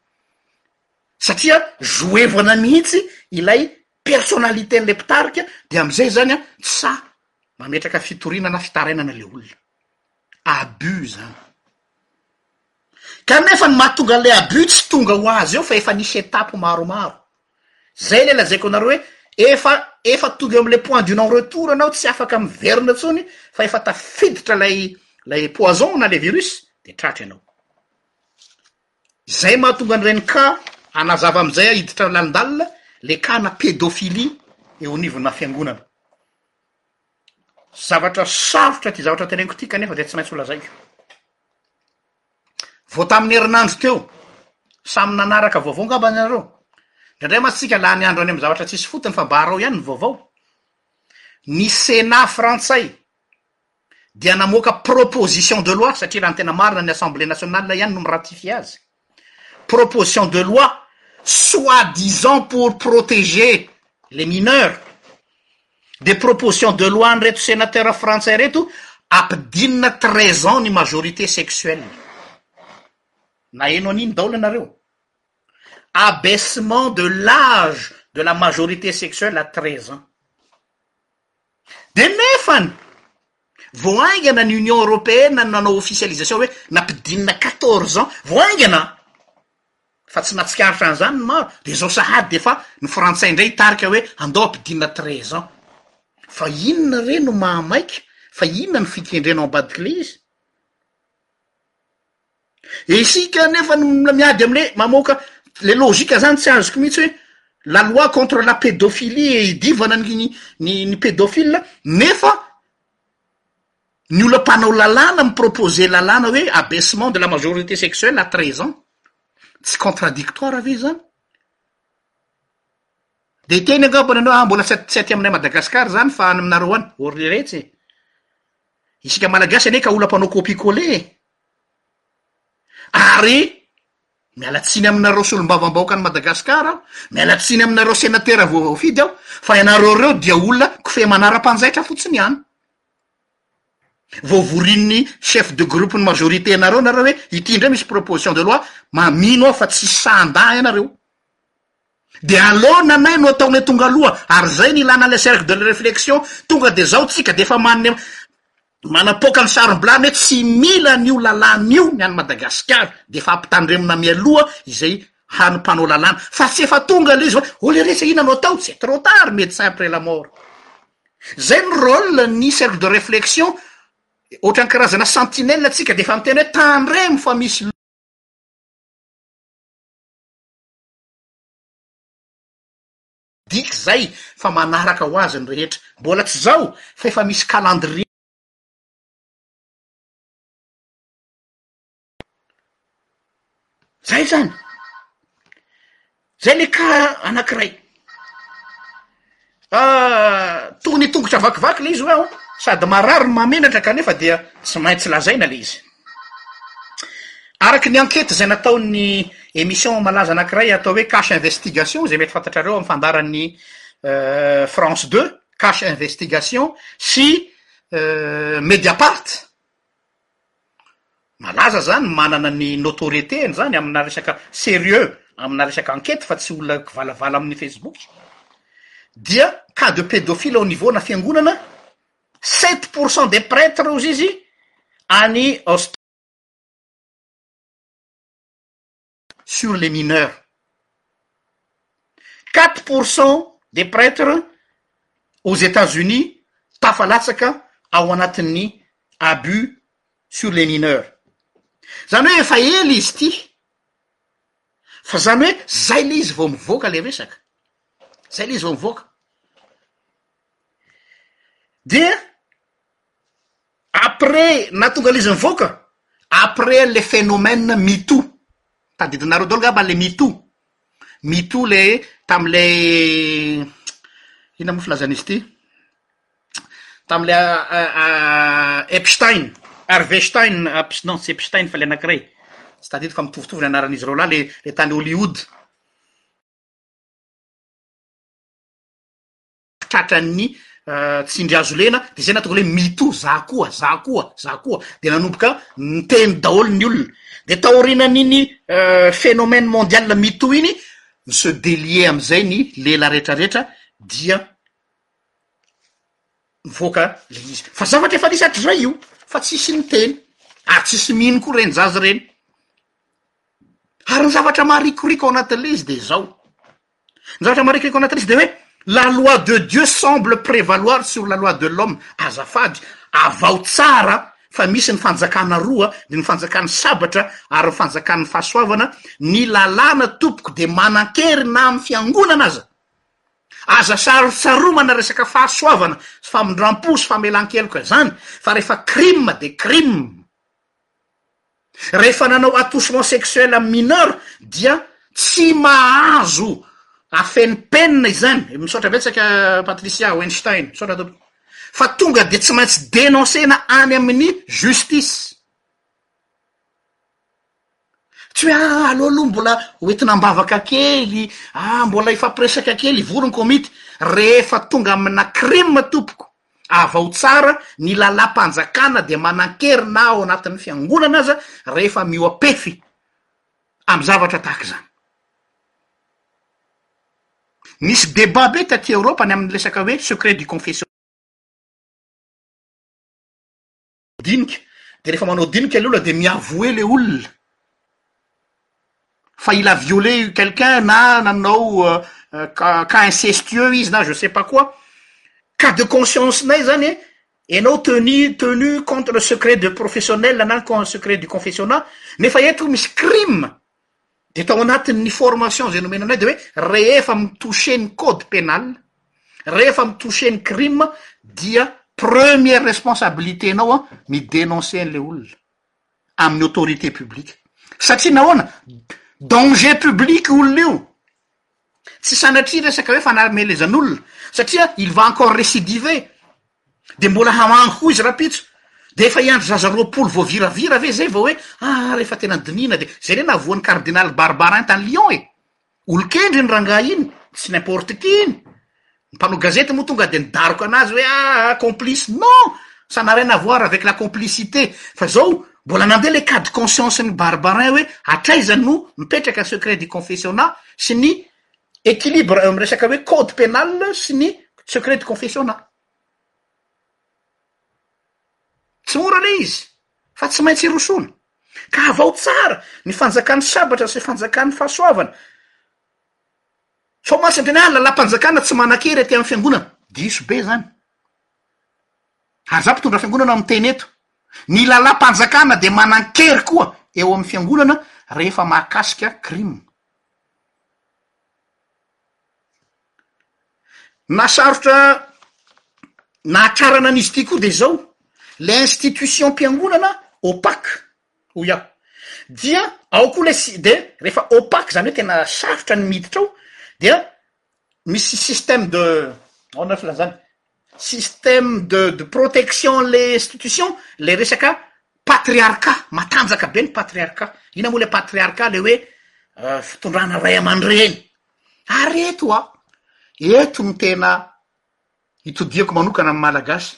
Satria zoevana mihitsy ilay personnaliten'ilay mpitarika dia amin'izay izany an, tsa mametraka fitoriana na fitarainana ilay olona. abus zany, kanefa ny mahatonga an'ilay abus tsy tonga ho azy eo fa efa nisy étapes maromaro, zay le lazaiko anareo hoe efa efa tonga eo am'le point du non retour anao tsy afaka miverina intsony fa efa tafiditra lay lay poison na le virus de tratra ianao, zay mahatonga an'ireny cas hanazava am'zay aho hiditra lalindalina le cas ana pédophilie eo anivona fiangonana. Zavatra sarotra ity zavatra teneniko ity kanefa dia tsy maintsy holazaiko. Vao tamin'ny herinandro teo, samy nanaraka vaovao ngamba ianareo. Indraindray mantsy tsika lany andro any amin'ny zavatra tsisy fotony fa mba harao ihany ny vaovao. Ny Sénat frantsay dia namoaka proposition de loi satria raha ny tena marina ny Assemblée nationale ihany no mi-ratifier azy. proposition de loi soi-disant pour protéger le mineur de proposition de loi ny reto sénateura frantsay reto ampidinina treize an ny majorité sexuelle na eno an'iny dao nre abaissement de l'age de la majorité sexuelle a treize ans Dia nefany, vao haingana ny Union Européenne no nanao officialisation hoe nampidinina quatorze ans, vao haingana an! fa tsy nahatsikaritra an'izany ny maro, dia izao sahady dia efa ny frantsay indray hitarika hoe andao hampidinina treize ans. Fa inona re no mahamaika, fa inona no fikendrena ao ambadik'ilay izy? Isika anefa no miady amle mamoaka le logique zany tsy azoko mihitsy hoe la loi contre la pédophilie et hidivana ny ny ny pédophile nefa ny olona mpanao lalàna mi-proposer lalàna hoe abaissement de la majorité sexuelle à treize ans, tsy contradictoire ve zany? De hiteny angambany ianao ah mbola tsy a-tsy aty aminay Madagascar zany fa any aminareo any, ory leletsy e, isika Malagasy anie ka olona mpanao copier coller e. Ary miala tsiny aminareo solombavambahoakan'i Madagasikara aho, miala tsiny aminareo senatera vao voafidy aho fa ianareo ireo dia olona kofehy manara-panjaitra fotsiny ihany. Voavorin'ny chef de groupe ny majorité nareo nareo hoe ity indray misy proposition de loi, mino aho fa tsy sahan-dahy ianareo. Dia aleo nanay no ataonay tonga aloha ary zay no ilana ilay cercle de réflexion, tonga dia zao tsika dia efa manome manapoaka ny sarom-bilany hoe tsy mila an'io lalàna io ny an'i Madagasikara, dia efa ampitandremina mialoha izay hany mpanao lalàna fa tsy efa tonga ilay izy hoe oh le retsy inona no atao, c'est trop tard, médecin après la mort. Zay no rôle ny cercle de réflexion, ohatran'ny karazana sentinelle tsika dia efa miteny hoe tandremo fa misy Dika izay fa manaraka ho azy ny rehetra. Mbola tsy izao fa efa misy calendrier. Izay izany. Izay le cas anankiray. Toa ny tongotra vakivaky ilay izy hoe aho, sady marary no mahamenatra kanefa dia tsy maintsy lazaina ilay izy. Araka ny enquête izay nataon'ny émission malaza anankiray atao hoe Cash Investigation, izay mety fantatrareo amin'ny fandaharan'ny France Deux, Cash Investigation sy Mediapart, Malaza zany manana ny notoriété ny zany amina resaka sérieux amina resaka enquête fa tsy olona kivalavala amin'ny facebook dia cas de pédophile au niveau na fiangonana sept pour cent des prêtres ozy izy any sur les mineurs quatre pour cent des pretres aux Etats Unis tafalatsaka ao anatin'ny abus sur les mineurs zany hoe efa ela izy ity fa zany hoe zay le izy vao mivoaka le resaka zay le izy vao mivoaka dia Après nahatonga l'izy nivoaka, après anle phenomène me too, tadidinareo daholo ngamba anle me too, me too le tamle inona moa filazan'izy ity, tamle Epstein, Harvey Stein, non tsy Epstein fa le anakiray, tsy tadidiko fa mitovitovy ny anaran'izy ireo lahy le tany Hollywood. tratran'ny tsindry hazo lena de zay nahatonga le me too za koa za koa za koa de nanomboka niteny daholo ny olona de taorinan'iny phenomène mondial me too iny ny se delier am'izay ny lela retraretra dia mivoaka le izy fa zavatra efa nisy hatrizay io fa tsisy niteny ary tsisy mino koa reny zaza reny ary ny zavatra maharikoriko ao anatin'le izy de zao Ny zavatra marikoriko anatin'izy dia hoe la loi de Dieu semble prevaloir sur la loi de l'homme, azafady avaho tsara fa misy ny fanjakana roa dia ny fanjakan'ny sabatra ary ny fanjakan'ny fahasoavana, ny lalàna tompoko dia manan-kery na amin'ny fiangonana aza, aza sarosaromana resaka fahasoavana sy famindram-po sy famelan-keloka izany fa rehefa crime dia crime. Rehefa nanao attouchement sexuel amin'ny mineur dia tsy mahazo afenimpenina izany, misaotra betsaka Patricia Weinstein, misaotra tompoko, fa tonga dia tsy maintsy denoncer-na any amin'ny justice. Tsy hoe ah aleo aloha mbola hoentina am-bavaka kely, ah mbola hifampiresaka kely, hivory ny komity. Rehefa tonga amina crime tompoko, Avaho tsara, ny lalam-panjakana dia manan-kery na ao anatin'ny fiangonana aza rehefa mihoa-pefy amin'ny zavatra tahaka izany. Nisy débat be taty Eoropa ny amin'ny resaka hoe secret du confessional. dinika de rehefa manao dinika le olona de mi-avouer le olona fa il a violé quelqu'un na nanao cas cas incestueux izy na je sais pas quoi, cas de conscience-nay zany e, ianao tenu tenu contre le secret de professionnel na secret du confessionnat nefa eto misy crime. dia tao anatin'ny formation izay nomena anay dia hoe rehefa mi-toucher ny code pénal, rehefa mi-toucher ny crime dia première responsabilité-nao an, mi-denoncer an'ilay olona amin'ny autorité publique, satria nahoana? danger public io olona io. Tsy sanatria resaka hoe fanamelezan'olona satria il va encore recidiver dia mbola hamangy koa izy rahampitso dia efa hiandry zaza roapolo voaviravira ve zay vao hoe ah rehefa tena dinihina dia zay ne nahavoan'ny cardinal Barbarin tany Lyon e! Olon-kendry iny rangahy iny, tsy n'importe qui iny! Ny mpanao gazety moa tonga dia nidaroka anazy hoe ah complice. Non! Ça n'a rien à voir avec la complicité. Fa izao mbola nandeha ilay cas de conscience n'i Barbarin hoe hatraiza no mipetraka ny secret du confessionnat sy ny équilibre eo amin'ny resaka hoe code pénal sy ny secret du confessionnat. Tsy mora ilay izy fa tsy maintsy hirosoana. Ka avao tsara ny fanjakan'ny sabatra sy fanjakan'ny fahasoavana. Sao mantsy antenaina ny lalam-panjakana tsy manan-kery aty amin'ny fiangonana. Diso be izany. Ary izaho mpitondra fiangonana no miteny eto. Ny lalam-panjakana dia manan-kery koa eo amin'ny fiangonana rehefa mahakasika crime. Nahasarotra nahatrarana an'izy ity koa dia izao, ilay institution-mpiangonana opaque. hoy aho. Dia ao koa ilay si-, dia rehefa opaque izany hoe tena sarotra ny miditra ao dia misy système de, ahoana ny filazana izany, système de de protection an'ilay institution, ilay resaka patriarcat, matanjaka be ny patriarcat. Inona moa ilay patriarcat, ilay hoe fitondrana ray aman-dreny. Ary eto aho, eto no tena itodihako manokana amin'ny Malagasy.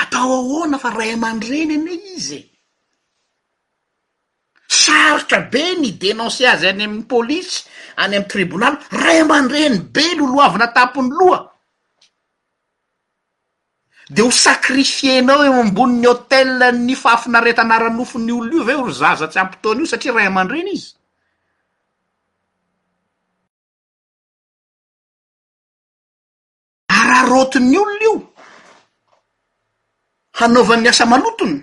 Atao ahoana fa ray aman-dreny anie izy e! Sarotra be ny hi-denoncer azy any amin'ny polisy, any amin'ny tribonaly, ray aman-dreny be lolohavina tampon'ny loha, de ho sacrifier-nao eo ambonin'ny autel-n'ny fahafinaretana ara-nofon'ny olona io ve io ry zaza tsy ampy taona io satria ray aman-dreny izy? Araraotin'ny olona io, hanaovany ny asa malotony,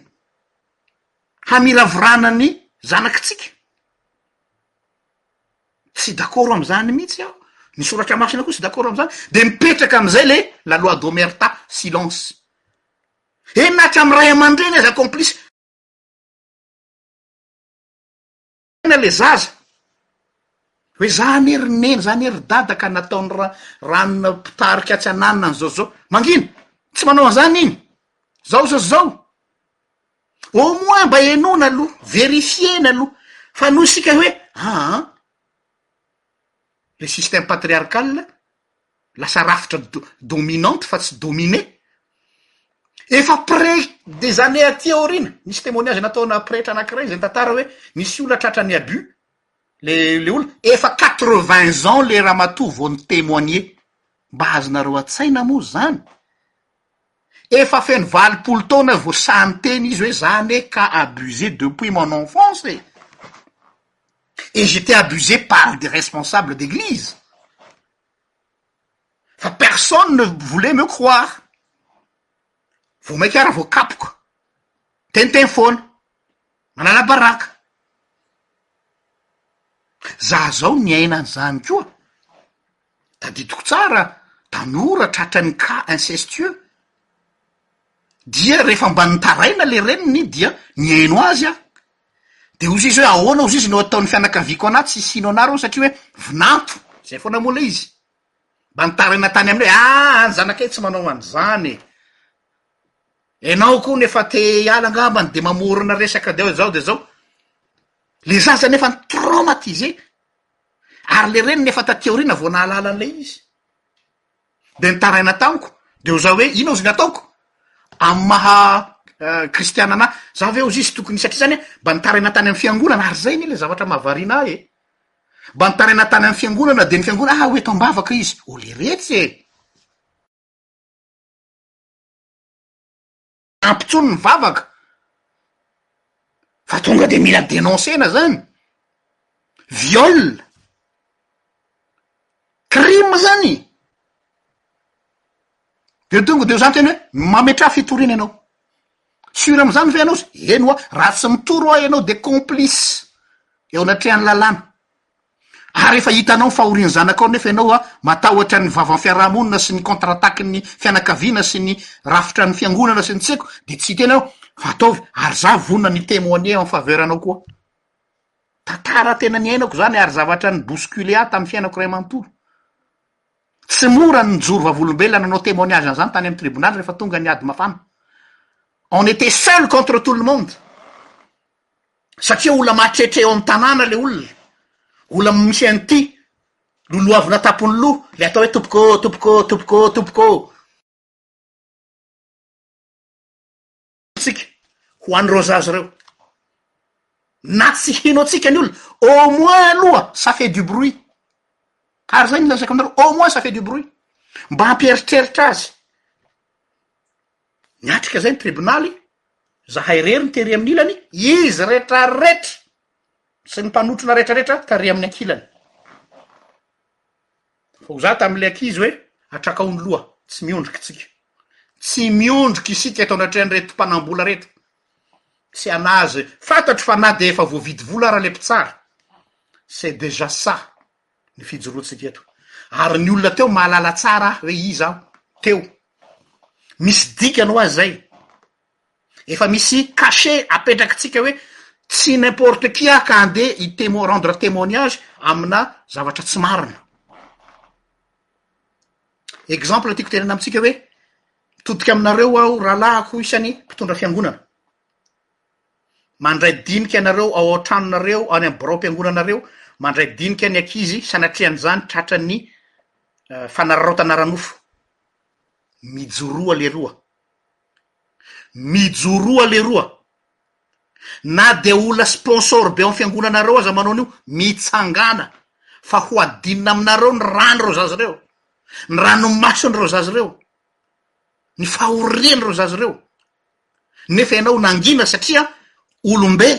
hamiravirana ny zanakitsika. Tsy dakôro amin'izany mihitsy aho, ny soratra masina koa tsy dakôro amin'izany, dia mipetraka amin'izay ilay la loi d'omerta, silence. Eny na hatramin'ny ray aman-dreny aza complice. Tena le zaza hoe za anie ry neny za anie ry dada ka nataony ra ranona mpitarika tsy ananina ny zao zao mangina tsy manao an'zany iny zao zao zao au moins mba henoina aloha verifiena aloha fa noho isika hoe aa ah, le système patriarcal lasa rafitra do- dominante fa tsy dominé, efa après des années aty aoriana, nisy témoignage nataona pretra anankiray zay nitantara hoe nisy olona tratra ny abus le le olona, efa quatre vingts ans le ramatoa vao ni témoigner, mba azonareo an-tsaina moa zany, efa feno valopolo taona vao sahy niteny izy hoe za anie cas abusé depuis mon enfance e. et j'étais abusé par des responsables d'église fa personne ne voulait me croire vao maika ary vao kapoka tenten foana manala baraka za zao niaina an'izany koa tadidiko tsara tanora tratran'ny cas incestueux dia rehefa mba nitaraina le reniny dia nihaino azy aho Dia hoy izy hoe, Ahoana hozy izy no ataon'ny fianakaviako anà tsy hino anà reo satria hoe vinanto? Izay foana moa ilay izy. Mba nitaraina tany aminy hoe, Aa, ny zanakay tsy manao an'izany e! Ianao koa no efa te hiala angambany dia mamorona resaka dia izao dia izao. Ilay zaza anefa ni-traumatiser, ary ilay reniny efa taty aoriana vao nahalala an'ilay izy. dia nitaraina tamiko, dia ho za hoe, Inona ozy ny ataoko? Amin'ny maha kristiana an'ahy, za ve ozy izy tokony, satria zany mba nitaraina tany amin'ny fiangonana, ary zay anie ilay zavatra mahavariana ahy e! Mba nitaraina tany amin'ny fiangonana, dia ny fiangonana, ah, ho eto am-bavaka izy! Oh, leretsy e! Ampitsony ny vavaka fa tonga de mila denoncer-na zany, viol, crime zany e, de tonga de zany teny hoe mametraha fitoriana ianao, sur am'zany ve ianao sa, eny ho'a, raha tsy mitory ho'a ianao de complice eo anatrehan'ny lalàna, ary efa hitanao ny fahorian'ny zanakao nefa ianao matahotra ny vavan'ny fiaraha-monina sy ny contre attaque ny fianakaviana sy ny rafitra ny fiangonana sy ny tsiko dia tsy hiteny ianao fa ataovy ary za vonona ny témoigner en faveur anao koa tantara tena niainako zany ary zavatra ny bousculer ahy tamin'ny fiainako iray manontolo tsy mora ny nijoro vavolombelona nanao témoignage an'izany tany amin'ny tribonaly rehefa tonga ny ady mafana on était seul contre tout le monde satria olona mahatretra eo amin'ny tanàna le olona, olona misy an'ity lolohavina an-tampon'ny loha, le atao hoe tompoko ô, tompoko ô, tompoko ô, tompoko ô. Tsika ho an'ireo zaza ireo, na tsy hino antsika ny olona, au moins aloha ça fait du bruit, ary zay no ilazako aminareo, au moins ça fait du bruit, mba hampieritreritra azy. Niatrika izay ny tribonaly, zahay irery no tery amin'ny ilany, izy retraretra sy ny mpanotrona retraretra tary amin'ny ankilany. Fa ho za tamin'ilay ankizy hoe atrakao ny loha, tsy miondrika isika. Tsy miondrika isika eto anatrehan'ireto mpanambola reto. Tsy anazy, fantatro fa na dia efa voavidy vola ara ilay mpitsara, c'est déjà ça. ny fijoroantsika eto, ary ny olona teo mahalala tsara ahy hoe iza aho teo, misy dikany ho ahy izay, efa misy cachet apetrakitsika hoe tsy n'importe qui aho ka handeha hitemo- rendre témoignage amina zavatra tsy marina, exemple tiako tenena amintsika hoe mitodika aminareo aho rahalahiko isany mpitondra fiangonana, Mandray dinika anareo ao an-tranonareo, any amin'ny biraom-piangonanareo, mandray dinika ny ankizy, sanatrian'izany tratran'ny fanararaotana ara-nofo. Mijoroa leroa. Mijoroa leroa. Na dia olona sponsor be ao amin'ny fiangonanareo aza manao an'io, mitsangàna, fa ho adinina aminareo ny ràn'ireo zaza ireo, ny ranomason'ireo zaza ireo, ny fahorian'ireo zaza ireo. nefa ianao nangina satria olombe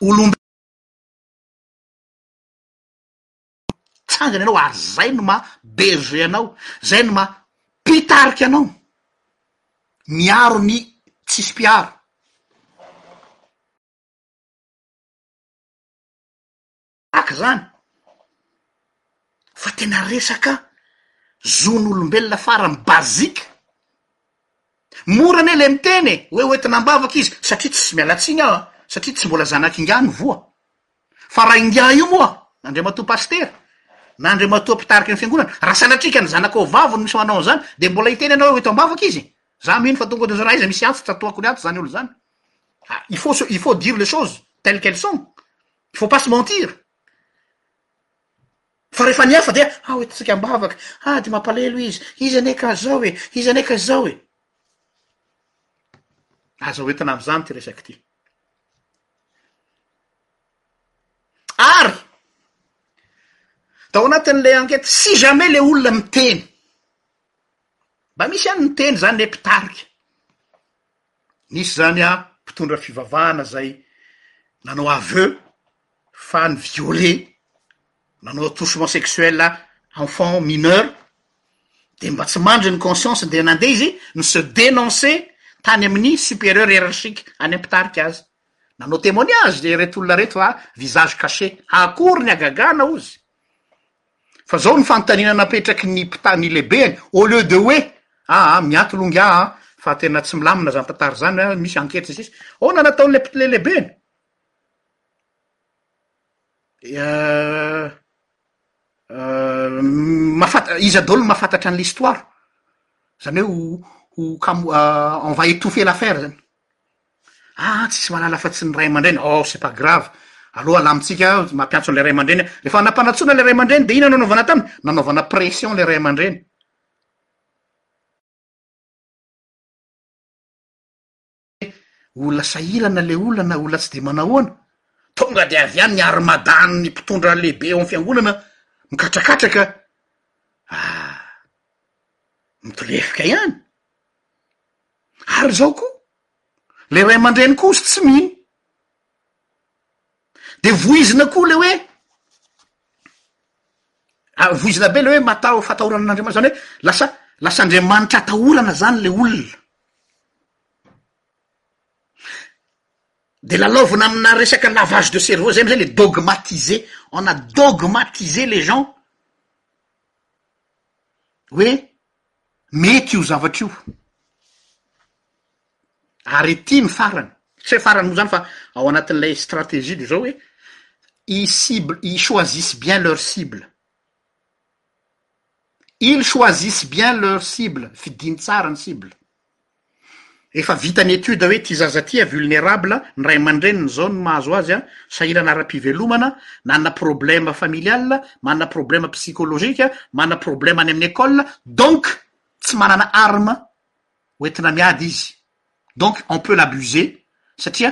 olombe tsangana ianao ary zay no maha berger anao zay no maha mpitarika anao miaro ny tsisy mpiaro Tahaka izany fa tena resaka zon'olombelona farany basique, mora anie le miteny e hoe hoentina am-bavaka izy satria tsy miala tsiny aho a, satria tsy mbola zanak'ingahy ny voa, fa raha ingahy io moa Andriamatoa Pasitera na Andriamatoa mpitariky ny fiangonana, raha sanatria ny zanakao vavy no misy manao an'izany dia mbola hiteny anao hoe hoento am-bavaka izy? Za mino fa tonga de aiza misy atsy tsy atoakony atsy zany olo zany, il faut se il faut dire les choses telles qu'elles sont, Il faut pas se mentir. Fa rehefa ny hafa dia ah hoentintsika am-bavaka, ah dia mampalahelo izy, izy anie ka zao e, izy anie ka zao e. Aza hoentina amin'izany ity resaka ity. Ary tao anatin'ilay ankety si jamais ilay olona miteny. Mba misy ihany miteny izany ilay mpitarika. Nisy zany an mpitondra fivavahana zay nanao aveu fa ni viole nanao attouchement sexuel enfant mineur de mba tsy mandry ny conscience de nandeha izy ni se denonce tany aminy superieur hierarchique any am mpitarika azy nanao temoignage ireto olona reto fa visage cache akory ny agagana ozy Fa zao ny fanontaniana napetraky ny mpitandro ny lehibeny, au lieu de hoe, aa miantona ongiah an, fa tena tsy milamina zany tantara zany an, misy enquête sy ny sisa, aona nataon'ilay mpit- le lehibeny? Mahafanta- iza daholo no mahafantatra an'ilay histoire? Zany hoe ho ho kamo- on va étouffer l'affaire zany. Ah tsisy malala afa tsy ny ray aman-dreny, oh c'est pas grave, aleo alamintsika mampiantso an'ilay ray aman-dreny aho, rehefa nampanantsoina ilay ray aman-dreny dia inona no nanaovana taminy? Nanaovana pression ilay ray aman-dreny. Olona sahirana ilay olona na olona tsy dia manahoana, tonga dia avy any ny armadan'ny mpitondra lehibe ao amin'ny fiangonana mikatrakàtraka, ah mitolefika ihany. Ary izao koa, ilay ray aman-dreny koa hozy tsy mino. Dia voizina koa ilay hoe, ah, voizina be ilay hoe mataho fatahorana an'Andriamanitra, izany hoe lasa, lasa Andriamanitra atahorana izany ilay olona. Dia lalaovina amina resaka lavage de cerveau izay amin'izay ilay dogmatisé, on a dogmatisé les gens. Hoe mety io zavatra io ary ity ny farany tsy hoe farany moa zany fa ao anatin'ilay strategie de zao hoe i cible i choisissent bien leur cible ils choisissent bien leur cible fidiny tsara ny cible. Efa vita ny étude hoe ty zaza ty a vulnerable, ny ray aman-dreniny zao no mahazo azy a, sahirana ara-pivelomana, nanana problème familial, manana problème psychologique, manana problème any amin'ny école, donc tsy manana arme ho entina miady izy, donc on peut l'abuser satria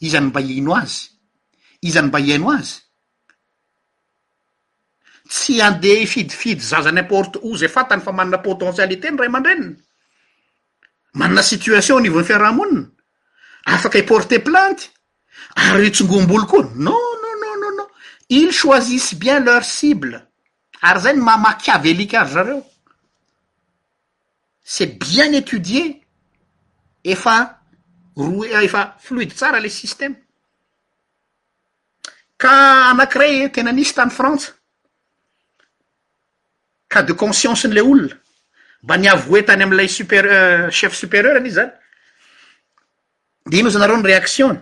iza no mba hihaino azy? Iza no mba hihaino azy? Tsy handeha hifidifidy zaza n'importe où zay fantany fa manana potentialité ny ray aman-dreniny, manana situation anivon'ny fiarahamonina, afaka hi-porter plainte ary hitsingom-bolo koa, non non non non non, ils choisissent bien leur cible, ary zay ny maha machiavélique azy zareo, c'est bien étudier, efa roa efa fluide tsara le système. Ka anankiray tena nisy tany Frantsa, cas de conscience n'ilay olona, mba ni-avouer tany amin'ilay super- chef superieur-ny izy zany, de ino ozy nareo ny réaction-ny,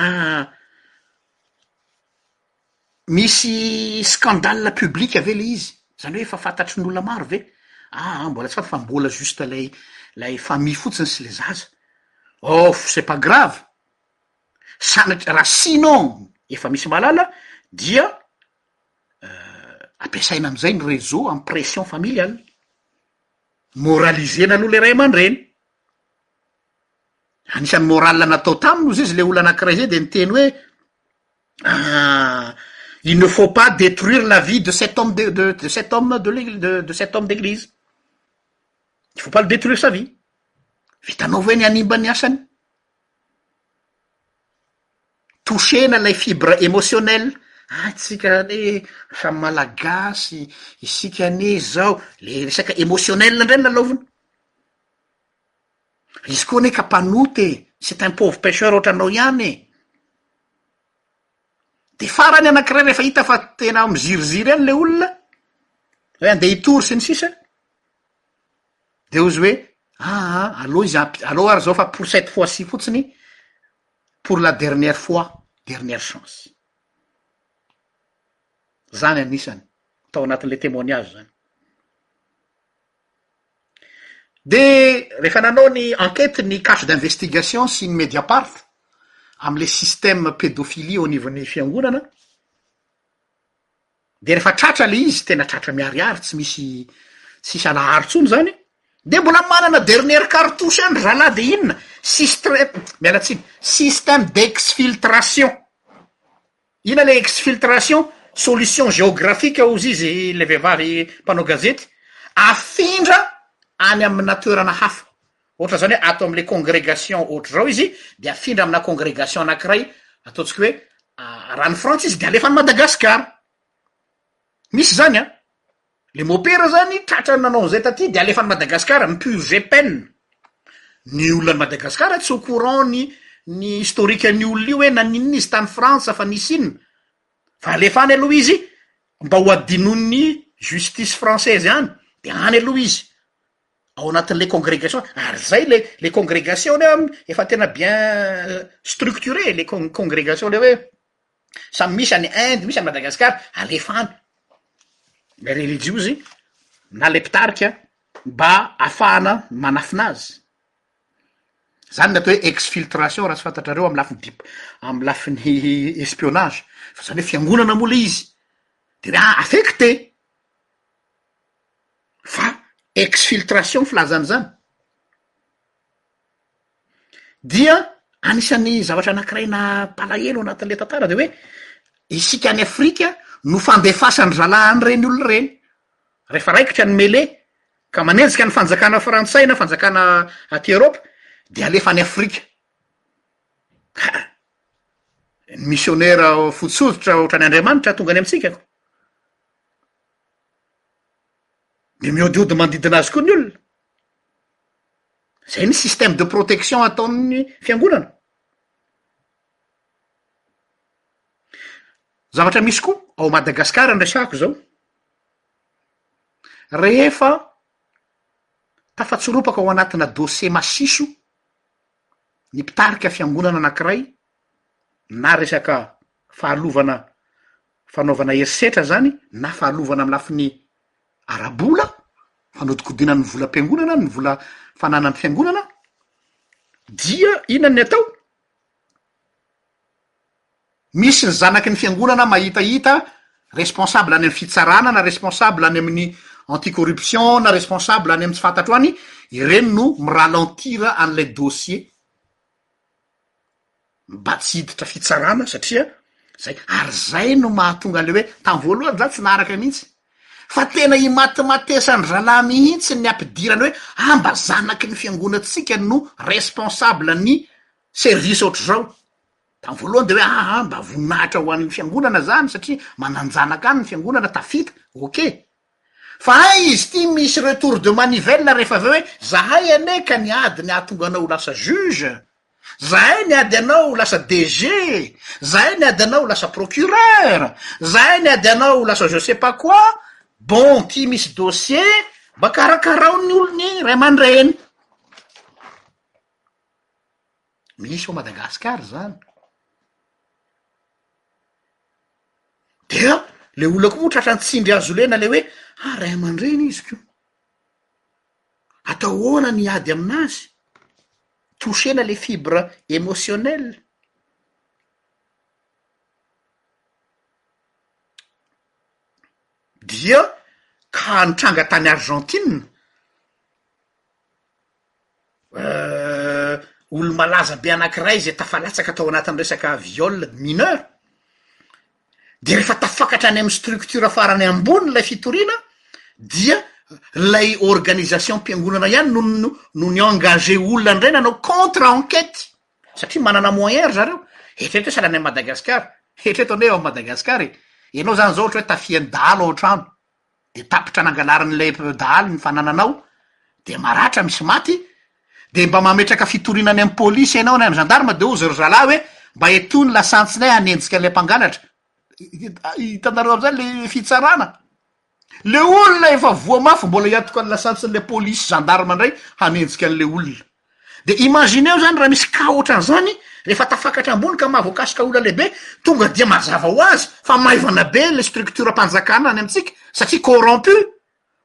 ah, misy scandale publique ve le izy? Zany hoe efa fantatry ny olona maro ve? Ah, mbola tsy fantatra fa mbola juste lay lay famille fotsiny sy le zaza, oh, c'est pas grave. sanatria raha sinon efa misy malala dia ampiasaina amizay ny reseau am pression familiale, moraliser-na aloha le ray aman-dreny, anisan'ny morale natao taminy ozizy le olona anakiray zay de niteny hoe il ne faut pas detruire la vie de cet homme de de de cet homme de l'e- de de cet homme d'eglise, il faut pas lui detruire sa vie, vitanao ve ny hanimba ny asany? Toucher-na ilay fibre emotionnel, ah tsika anie samy malagasy, isika anie izao, le resaka emotionnel indray no lalaovina, izy koa anie ka mpanota e, c'est un pauvre pecheur ohatranao ihany e, de farany anankiray rehefa hita fa tena miziriziry any le olona hoe andeha hitory sy ny sisa. de ozy hoe aa aleo izy ampi- aleo ary zao fa pour cette fois ci fotsiny pour la dernière fois dernière chance zany anisany tao anatin'le temoignage zany de rehefa nanao ny enquete ny cas d'investigation sy ny mediapart am'le système pédophilie ao anivon'ny fiangonana de refa tratra le izy tena tratra miharihary tsy misy tsisy alaharo tsony zany de mbola manana dernière cartouche ihany ry zalahy de inona systre- miala tsiny système d'exfiltration inona le exfiltration solution géographique hozy izy le vehivavy mpanao gazety afindra any amina toerana hafa Ohatra izany hoe ato amin'ilay congregation ohatra izao izy dia afindra amina congregation anankiray ataontsika hoe ah, raha ny frantsa izy dia alefa any madagasikara misy zany a ah. le mopera zany tratra ny nanao an'izay taty dia alefa any madagasikara ny purge peine ny olona any madagasikara tsy au courant ny ny historikan'ny olona io hoe naninona izy tany frantsa fa nisy inona fa alefa any aloha izy mba ho adinon'ny justice française any dia any aloha izy ao anatin'ilay congregation ary zay le le congregation le efa tena bien euh, structuré le congregation le hoe samy misy any inde misy any madagasikara alefa any le religiozy na le mpitarika mba afahana manafina azy zany ny atao hoe exfiltration raha tsy fantatrareo amy lafiny dip amy lafiny espionnage fa zany hoe fiangonana moa le izy de hoe ah affecte fa exfiltration filazana izany dia anisan'ny zavatra anakiray nampalahelo anatin'le tantara de hoe isika any afrika no fandefasan'ny zalahan'ny reny olona ireny rehefa raikitra ny mele ka manenjika ny fanjakana frantsay na fanjakana aty eropa de alefa any afrika kaa ny missionera fotsy hoditra ohatrany andriamanitra tonga any amitsika ko De miodiody manodidina azy koa ny olona. Zay ny système de protection ataon'ny fiangonana. Zavatra misy koa ao Madagascar no resahako zao, rehefa tafatsoropaka ao anatina dossier masiso ny mpitarika fiangonana anakiray na resaka fahalovana fanaovana herisetra izany na fahalovana amin'ny lafiny ara-bola, fanodikodinana ny volam-piangonana, ny vola fananan'ny fiangonana, dia inona ny atao? Misy ny zanaky ny fiangonana mahitahita responsable any amin'ny fitsarana na responsable any amin'ny anti corruption na responsable any amin'ny tsy fantatro any, ireny no miralentir an'ilay dossier. mba tsy hiditra fitsarana satria zay, ary zay no mahatonga le hoe tam voalohany za tsy naharaka mihitsy fa tena imatimatesan-dralahy mihitsy ny ampidirana hoe ah mba zanaky ny fiangonatsika no responsable ny service ohatr'zao, tam voalohany de hoe aha mba voninahitra ho an'ny fiangonana zany satria manan-janaka any ny fiangonana tafita, ok. Fa hay izy ity misy retour de manivelle rehefa avy eo hoe zahay anie ka ny ady ny hahatonga anao ho lasa juge, zahay ny ady anao ho lasa DG, zahay ny ady anao ho lasa procureur, zahay ny ady anao ho lasa je sais pas quoi, bon ity misy dossier mba karakarao ny olon'ny ray aman-dreny. Minisy ao Madagasikara zany. Dia le olona koa moa tratran'ny tsindry azo lena le hoe ha ah, ray aman-dreny izy ko. Atao ahoana ny ady aminazy? Touchena le fibre émotionnel. Dia ka nitranga tany Argentine olo-malaza be anankiray zay tafalatsaka tao anatin'ny resaka viol mineur, de refa tafakatra any amy structure farany ambony lay fitoriana dia lay organisation-piangonana ihany no no no ny engage olona ndray nanao contre enquete satria manana moyen ry zareo, eritrereto hoe sahala any Madagascar, eritrereto anie ao Madagascar e, ianao zany zao ohatra hoe tafihan'ny dahalo ao an-trano, de tapitra nangalarin'ilay dahalo ny fanananao de maratra misy maty de mba mametraka fitoriana any amin'ny polisy ianao any amin'ny gendarme de hozy ry zalahy hoe mba etoa ny lasantsinay hanenjika ilay mpangalatra hitanareo amizay le fitsarana le olona efa voa mafy mbola hiatoka ny lasantsin'ilay polisy gendarme indray hanenjika an'ilay olona de imagineo zany raha misy cas otran'zany rehefa tafakatra ambony ka maha voakasika olona lehibe tonga dia mazava ho azy fa maivana be le structure mpanjakana any amintsika satria corrompu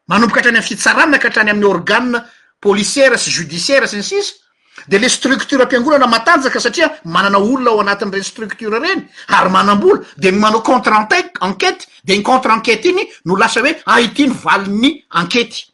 manomboka hatrany am fitsarana ka hatrany amin'ny organe policière sy judiciaire sy ny sisa de le structure mpiangonana matanjaka satria manana olona ao anatin'ireny structure ireny ary manam-bola de ny manao contre ente- enquete de iny contre enquete iny no lasa hoe ah ity ny valin'ny enquete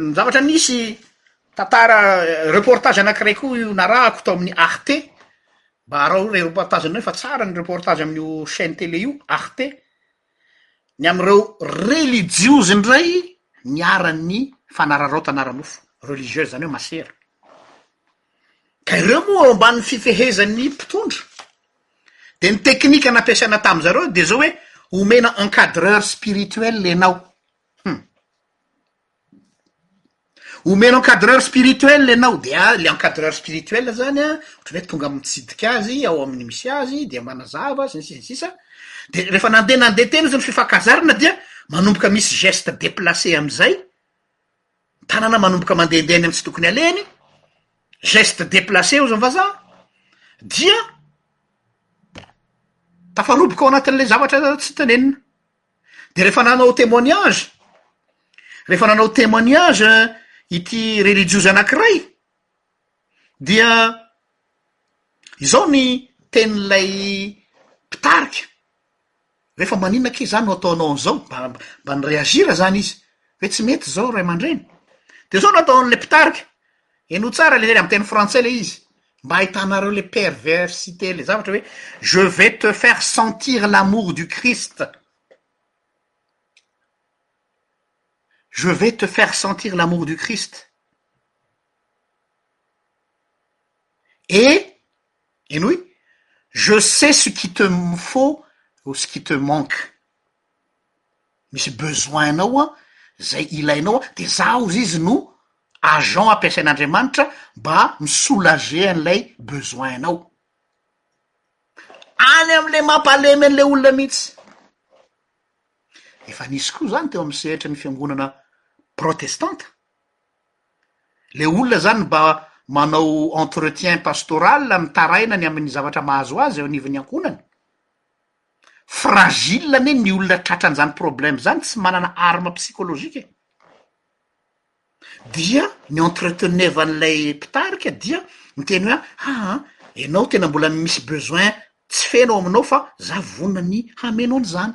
ny zavatra nisy tantara reportage anakiray koa io narahako tao amin'ny ART mba arao ireo reportage anareo fa tsara ny reportage amin'io chaine tele io ART ny am'ireo relijiozy indray niharan'ny fanararaotana ara-nofo religieuse zany hoe masera Ka ireo moa eo ambanin'ny fifehezan'ny mpitondra. Dia ny teknika nampiasaina tamin'ny zareo dia izao hoe omena encadreur spirituel ianao. Hum. Omena encadreur spirituel ianao dia ilay encadreur spirituel izany an, ohatran'ny hoe tonga mitsidika azy ao amin'ny misy azy dia manazava sy ny sisa ny sisa. Dia rehefa nandeha nandeha tena izy ny fifankazarana dia manomboka misy geste deplacé amin'izay, Tanana manomboka mandehandeha any amin'ny tsy tokony alehany, geste déplacé hozy ny vazaha, dia tafaroboka ao anatin'ilay zavatra tsy tenenina. Dia rehefa nanao témoignage, rehefa nanao témoignage ity relijiozy anankiray, dia izao ny tenin'ilay mpitarika, rehefa maninona kay zany no ataonao an'izao, mba mba ni-reagir zany izy hoe tsy mety izao ray aman-dreny, dia izao no ataon'ilay mpitarika, henoy tsara le amin'ny teny frantsay le izy mba hahitanareo le perversite le zavatra hoe je vais te faire sentir l'amour du christ, je vais te faire sentir l'amour du christ. Et, henoy, je sais ce qui te faut ou ce qui te manque, misy besoin-nao an, izay ilainao an, dia izaho hozy izy no agent ampiasain'Andriamanitra mba mi-soulager an'ilay besoin-nao. Any amin'ilay mampalemy an'ilay olona mihitsy. Efa nisy koa izany teo amin'ny sehatry ny fiangonana protestanta, Ilay olona izany mba manao entretien pastoral mitaraina ny amin'ny zavatra mahazo azy eo anivon'ny ankohonany. Fragile anie ny olona tratran'izany problème izany, tsy manana arme psychologique e! Dia ny entretenevan'ilay mpitarika dia miteny hoe aa ianao tena mbola misy besoin tsy feno ao aminao fa za vonona ny hameno an'izany.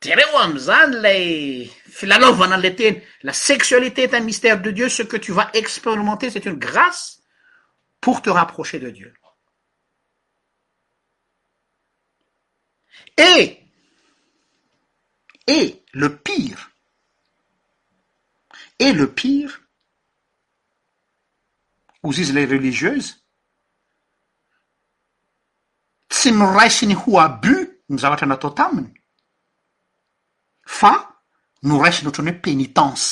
tremzan le flalovanaleten la sexualité est un mystère de dieu ce que tu vas expérimenter c'est une grâce pour te rapprocher de dieu et et le pire et le pire zy izy la relizieuse tsy noraisiny ho abus ny zavatra natao taminy fa noraisiny ohatran'ny hoe pénitence.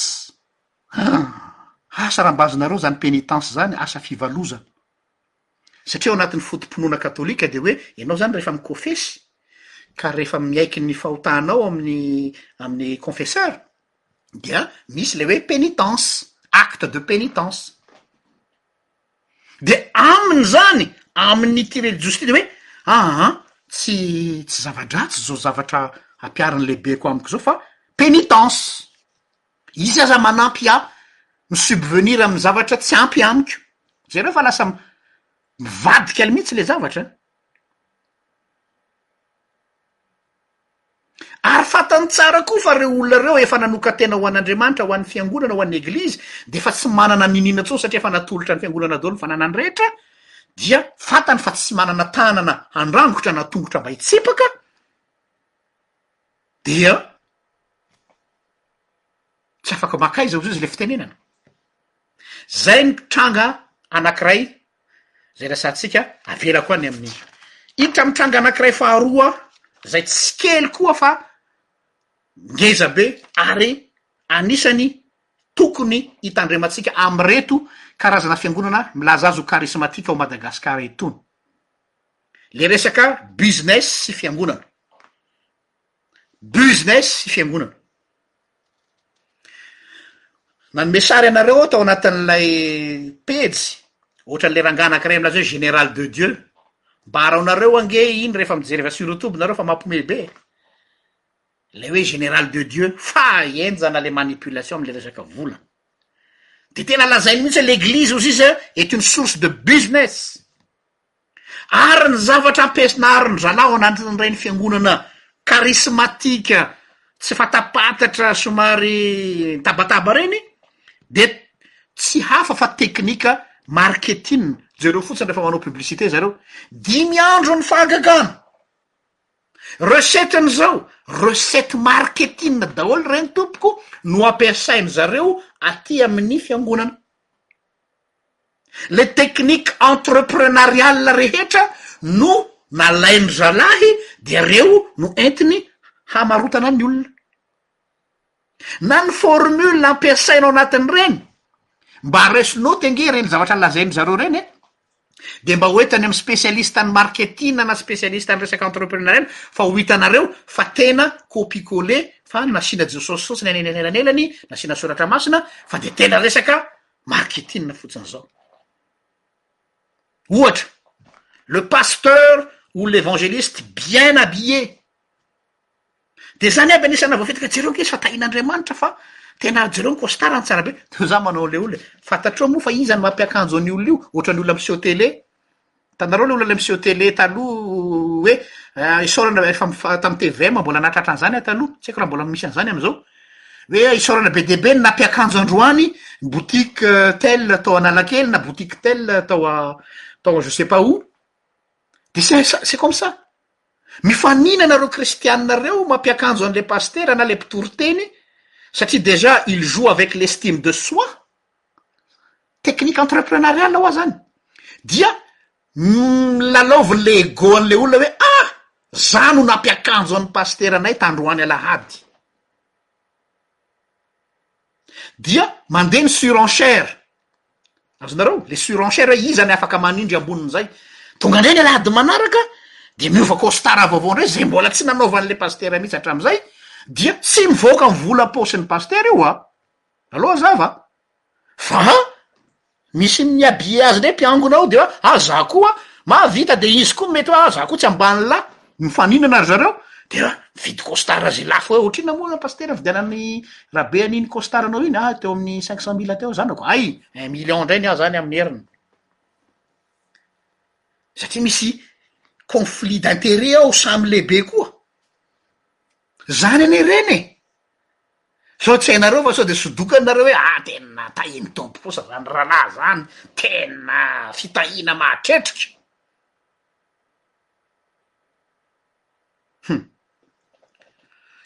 Haa! Asa rambazinareo zany pénitence zany asa fivalozana. Satria ao anatin'ny foto-pinoana katolika dia hoe ianao zany rehefa mikôfesy ka rehefa miaiky ny fahotanao amin'ny amin'ny confesseur dia misy le hoe pénitence, acte de pénitence. De aminy zany, amin'ity relijiozy ty de hoe aa tsy tsy zava-dratsy zao zavatra ampiharin'ny lehibeko amiko zao fa pénitence, izy aza manampy ahy mi-subvenir amin'ny zavatra tsy ampy amiko, zay reo fa lasa mivadika mihitsy le zavatra an. Ary fantany tsara koa fa ireo olona ireo efa nanokan-tena ho an'Andriamanitra, ho an'ny Fiangonana, ho an'ny Eglizy, dia efa tsy manana niniana intsony satria efa natolotra ny Fiangonana daholo ny fananany rehetra, dia fantany fa tsy manana tanana handrangotra na tongotra mba hitsipaka, dia. Tsy afaka makaiza ozizy le fitenenana. Zay ny tranga anakiray zay resatsika avela koa any amin'ny hita am tranga anakiray faharoa zay tsy kely koa fa ngeza be ary anisany tokony hitandrematsika am reto karazana fiangonana milaza azy ho karismatika ao Madagascar etony le resaka business sy fiangonana. Business sy fiangonana. Nanome sary anareo aho tao anatin'ilay pejy, ohatran'ilay rangahy anankiray milaza hoe Général de Dieu. Mba haraonareo ange iny rehefa mijery avy sur YouTube nareo fa mampihomehy be e. Ilay hoe Général de Dieu, fa henjana ilay manipulation amin'ilay resaka vola. Dia tena lazainy mihitsy hoe l'église aussi c'est est une source de business. ary ny zavatra ampiasnarin'ny zalahy ao anatin'ireny fiangonana karismatika tsy fatapantatra somary tabataba ireny dia tsy hafa fa teknika marketing, jereo fotsiny rehefa manao publicité zareo, dimy andro ny fahagagana, recette-ny zao, recette marketing daholo ireny tompoko no ampiasainy zareo aty amin'ny fiangonana. Le technique entreprenariale rehetra no nalain'ny zalahy dia reo no entiny hamarotana ny olona. Na ny formule ampiasaina ao anatin'ireny mba resy note ange ireny zavatra lazain'ny zareo ireny e, dia mba ho entiny amin'ny spécialiste ny marketing na spécialiste ny resaka entreprenariale fa ho hitanareo fa tena copie coller fa nasiana jiosôsy fotsiny any anelanelan'ny nasiana soratra masina fa dia tena resaka marketing fotsiny zao ohatra le pasteur ou l'evangeliste bien habillé de zany aby anie sanavao fetaka jereo nge fa tahin'andriamanitra fa tena jereo ny costard tsara be toy za manao le olona e fantatrao moa fa iza no mampiakanjo an'io olona io ohatran'ny olona miseho tele Hitanareo ilay olona miseho télé taloha hoe isaorana fa efa mifa- tamin'ny tvm mbola nahatratra an'izany aho taloha, tsy haiko raha mbola misy an'izany amin'izao, hoe isaorana be dia be ny nampiakanjo androany boutique tel tao Analakely na boutique tel tao a- tao je sais pas où, de c'est ainsi, c'est comme ça. Mifaninana ireo kristianina ireo mampiakanjo an'ilay pasitera na ilay mpitoriteny satria déjà il joue avec l'estime de soi. Technique entreprenariale ho'a zany dia lalaovin'le ego an'le olona hoe ah! za no nampiakanjo an'i pasitera anay tandroany alahady, dia mandeha ny surenchère, azonareo? Le surenchère hoe iza ny afaka manindry ambonin'izay, tonga indray ny alahady manaraka de miova costard vaovao indray zay mbola tsy nanaovan'le pasitera mihitsy hatramin'izay dia tsy mivoaka ny volam-paosin'ny pasitera io an! Allo za va? Fa an! misy ny habiller azy ndray mpiangona ao de hoe ah za koa mahavita de izy koa mety hoe ah za koa tsy amban'la, mifaninana ry zareo de hoe mividy costard azy lafo hoe ohatr'inona moa zany pasitera nividianan'i Rabe an'iny costard anao iny, ah teo amin'ny cinq cent mille teo zanako, hay! un million ndray ny ahy zany amin'ny heriny, satria misy conflit d'interet ao samy lehibe koa, zany anie reny e! Sao tsy hainareo fa sao dia sodokany nareo hoe ah tena tahin'ny Tompo kosa zany rahalahy zany, tena fitahiana mahatretrika. Hum.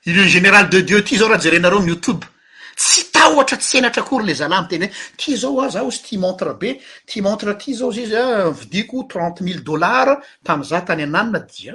Ireo général de Dieu ty zao raha jerenareo amin'ny youtube, tsy tahotra tsy henatra akory le zalahy miteny hoe ty zao ah zaho tsy tia montre be, ty montre ty zao izy ah vidiko trente mille dollars tamin'izaho tany an'anona dia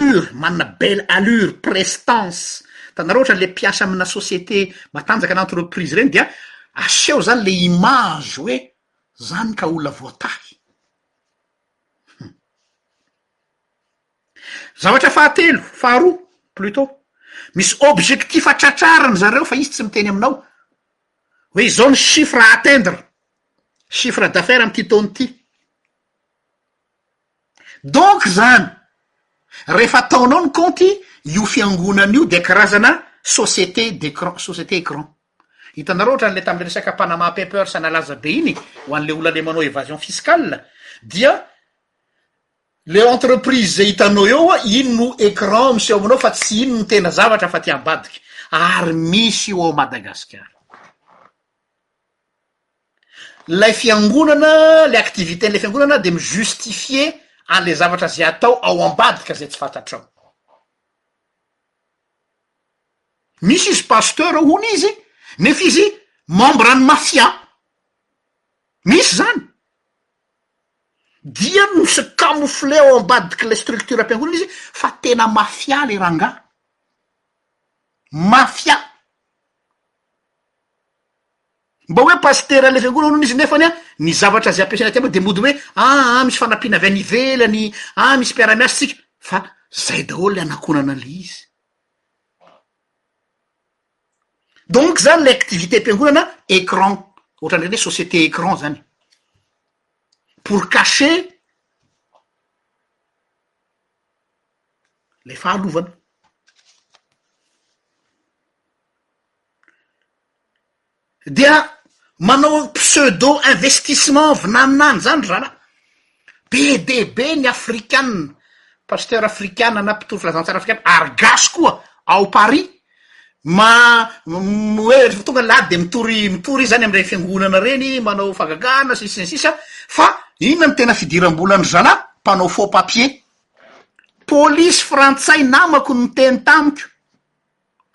Allure, manana belle allure, prestance, hitanareo ohatra le mpiasa amina société matanjaka na entreprise reny dia aseho zany le image hoe zany ka olona voatahy, hum. Zavatra fahatelo, faharoa plutot, misy objectif tratrariny zareo fa izy tsy miteny aminao hoe izao ny chiffre à atteindre, chiffre d'affaires amin'ity taona ity. Donc izany, rehefa ataonao ny kaonty, io fiangonana io dia karazana société d'écran, société écran. Hitanareo ohatran'ilay tamin'ilay resaka Panama Papers nalaza be iny, ho an'ilay olona ilay manao évasion fiscale, dia ilay entreprise izay hitanao eo, iny no écran miseho aminao fa tsy iny no tena zavatra fa aty ambadika. Ary misy io ao Madagasikara. Ilay fiangonana, ilay activité-n'ilay fiangonana dia mi-justifier an'ilay zavatra izay atao ao ambadika izay tsy fantatrao. Misy izy pasteur hono izy nefa izy membre an'ny mafia. Misy izany. Dia mi-se-camoufler ao ambadik'ilay structure-m-piangonana izy fa tena mafia ilay rangahy. Mafia. Mba hoe pasitera ilay fiangonana hono izy nefany an, ny zavatra izay ampiasaina aty aminay dia mody hoe aa misy fanampiana avy any ivelany, aa misy mpiara-miasa isika, fa izay daholo ilay anakonana an'ilay izy. Donc izany ilay activité-m-piangonana écran, ohatran'ireny hoe société écran izany, pour cacher ilay fahalovana. Dia manao pseudo investissement vinanany zany ry zalahy, be dia be ny afrikana, pasteur afrikana na mpitory filazantsara afrikana ary gasy koa ao Paris, ma- hoe refa tonga ny lahady de mitory mitory izy zany am'ireny fiangonana reny manao fagagana sy ny sisa ny sisa fa inona no tena fidiram-bolan'ry zalahy, mpanao faux papier, polisy frantsay namako no niteny tamiko.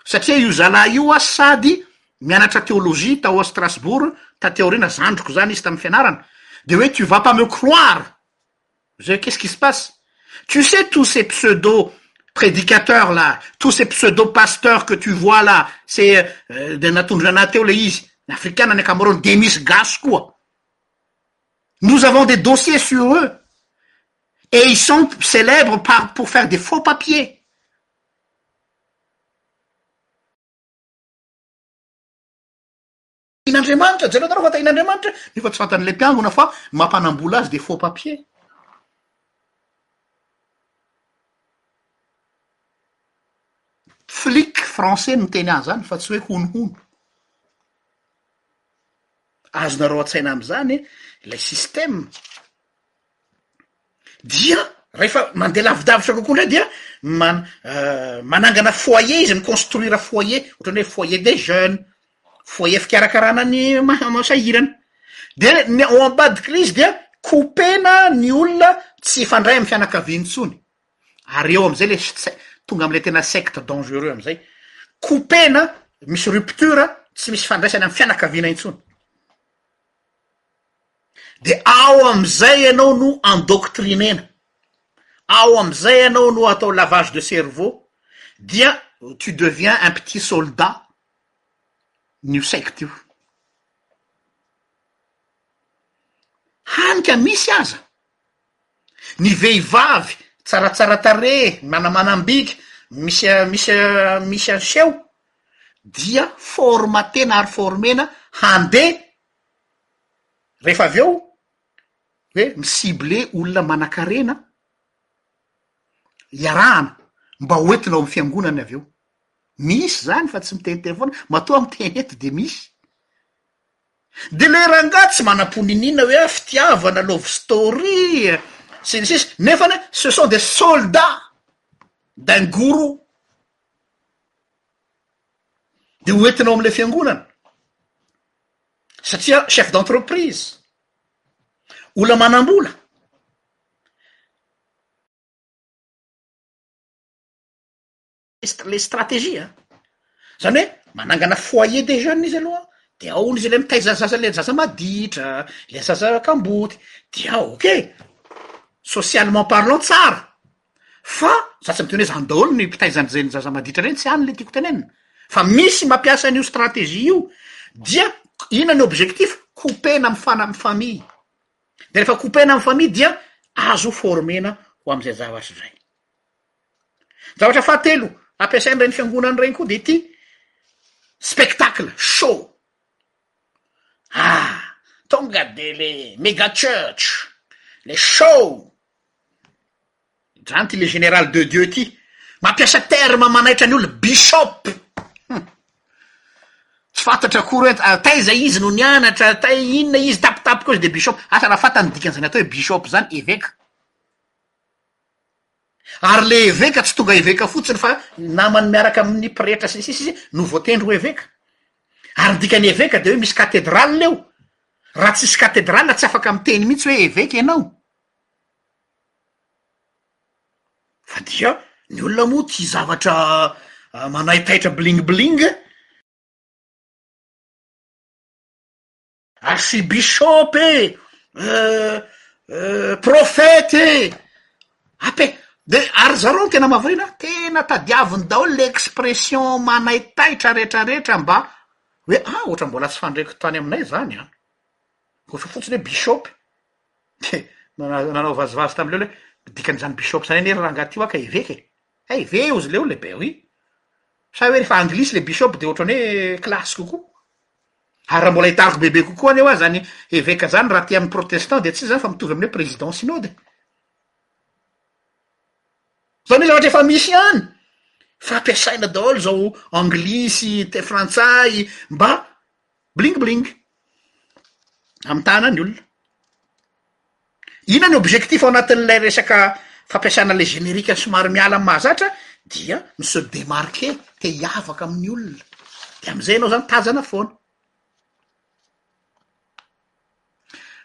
satria io zalà io a sady théologietaou strasbourg ta théorina zandroko zany izy tam fianarana de oue tu vas pas me croire ae quest-ce qui se passe tu sais tous ces pseudo prédicateurs là tous ces pseudo pasteurs que tu vois là c'et euh, de atnateolisy africaine e cameron demis gase qoi nous avons des dossiers sur eux et ils sont célèbres pour faire des faux papiers Tahin'Andriamanitra, jereo nareo fa tahin'Andriamanitra e, nefa tsy fantan'ilay mpiangona fa ny maha mpanambola azy dia faux papier. Flic français no miteny azy zany fa tsy hoe honohono. Azonareo an-tsaina amin'izany ilay système. dia rehefa mandeha lavidavitra kokoa indray dia man- manangana foyer izy, mi-construire foyer, ohatran'ny hoe foyer des jeunes, foyer fikarakarana ny maha- sahirana, de ny ao ambadik'le izy dia koupena ny olona tsy hifandray amin'ny fianakaviany intsony, ary eo am'zay le se- tonga am'le tena secte dangereux am'zay, koupena, misy rupture, tsy misy ifandraisany amin'ny fianakaviana intsony. Dia ao amin'izay ianao no endoctriner-na, ao amin'izay ianao no atao lavage de cerveau, dia tu deviens un petit soldat n'io secte io. Hany ka misy aza. Ny vehivavy tsaratsara tarehy, manamanam-bika, misy misy misy seho dia former-tena ary former-na handeha rehefa avy eo hoe mi-cibler olona manan-karena iarahana mba ho entina ao amin'ny fiangonana avy eo. Misy izany fa tsy miteniteny foana, matoa miteny eto dia misy. Dia ilay rangahy tsy manam-po niniana hoe ah fitiavana, love story sy ny sisa nefa anie ce sont des soldats d'un gourou dia ho entina ao amin'ilay fiangonana satria chef d'entreprise, olona manam-bola. le strategie a, zany hoe manangana foyer des jeunes izy aloha de aono izy le mitaiza zaza le zaza maditra le zaza kamboty dia ok socialement parlant tsara fa za tsy miteny hoe zany daholo ny mpitaiza an'izay ny zaza maditra reny tsy any le tiako tenenina fa misy mampiasa an'io strategie io dia inona ny objectif couper-na amy fana- amy famille de rehefa couper-na amy famille dia azo former-na ho am'izay zavatra zay. Zavatra fahatelo ampiasain'ireny fiangonana ireny koa dia ity spectacle, show. Ah! Tonga dia le mega church, le show. Zany ity le général de Dieu ity, mampiasa terme manaitra ny olona, bishop. Hum. Tsy fantatra akory hoe taiza izy no nianatra, tai- inona izy, tapitapika eo izy dia bishop. Asa raha fantany ny dikan'izany atao hoe bishop izany, eveka. Ary le eveka tsy tonga eveka fotsiny fa namany miaraka amin'ny pretra sy ny sisa izy no voatendry ho eveka. Ary ny dikan'ny eveka dia hoe misy cathedrale eo. Raha tsisy cathedrale tsy afaka miteny mihitsy hoe eveka ianao. Fa dia ny olona moa tia zavatra manaitaitra bling bling. Archibishop e! Prophète e! Ape! De ary zareo no tena mahavariana a! Tena tadiaviny daholo le expression manaitaitra rehetra rehetra mba hoe a! ohatra mbola tsy fandreko tany aminay zany an! ohatra fotsiny hoe bishop de nana- nanao vazivazy tam'leo le hoe dikan'izany bishop zany anie ry rangahy ty hoa ka eveka e! Hay eve ozy leo le ben oui! Sa hoe refa anglisy le bishop de ohatran'ny hoe classe kokoa? Ary raha mbola hitariko bebe kokoa anie hoa zany eveka zany raha tia ny protestant de tsy zany fa mitovy amin'ny hoe président synode e. Zao mi zavatra efa misy ihany, fa ampiasaina daholo zao anglisy, te- frantsay mba bling bling, amitahana ny olona. Inona ny objectif ao anatin'ilay resaka fampiasana ilay générique somary miala amin'ny mahazatra dia mi se démarquer, te hiavaka amin'ny olona, de am'zay ianao zany tazana foana.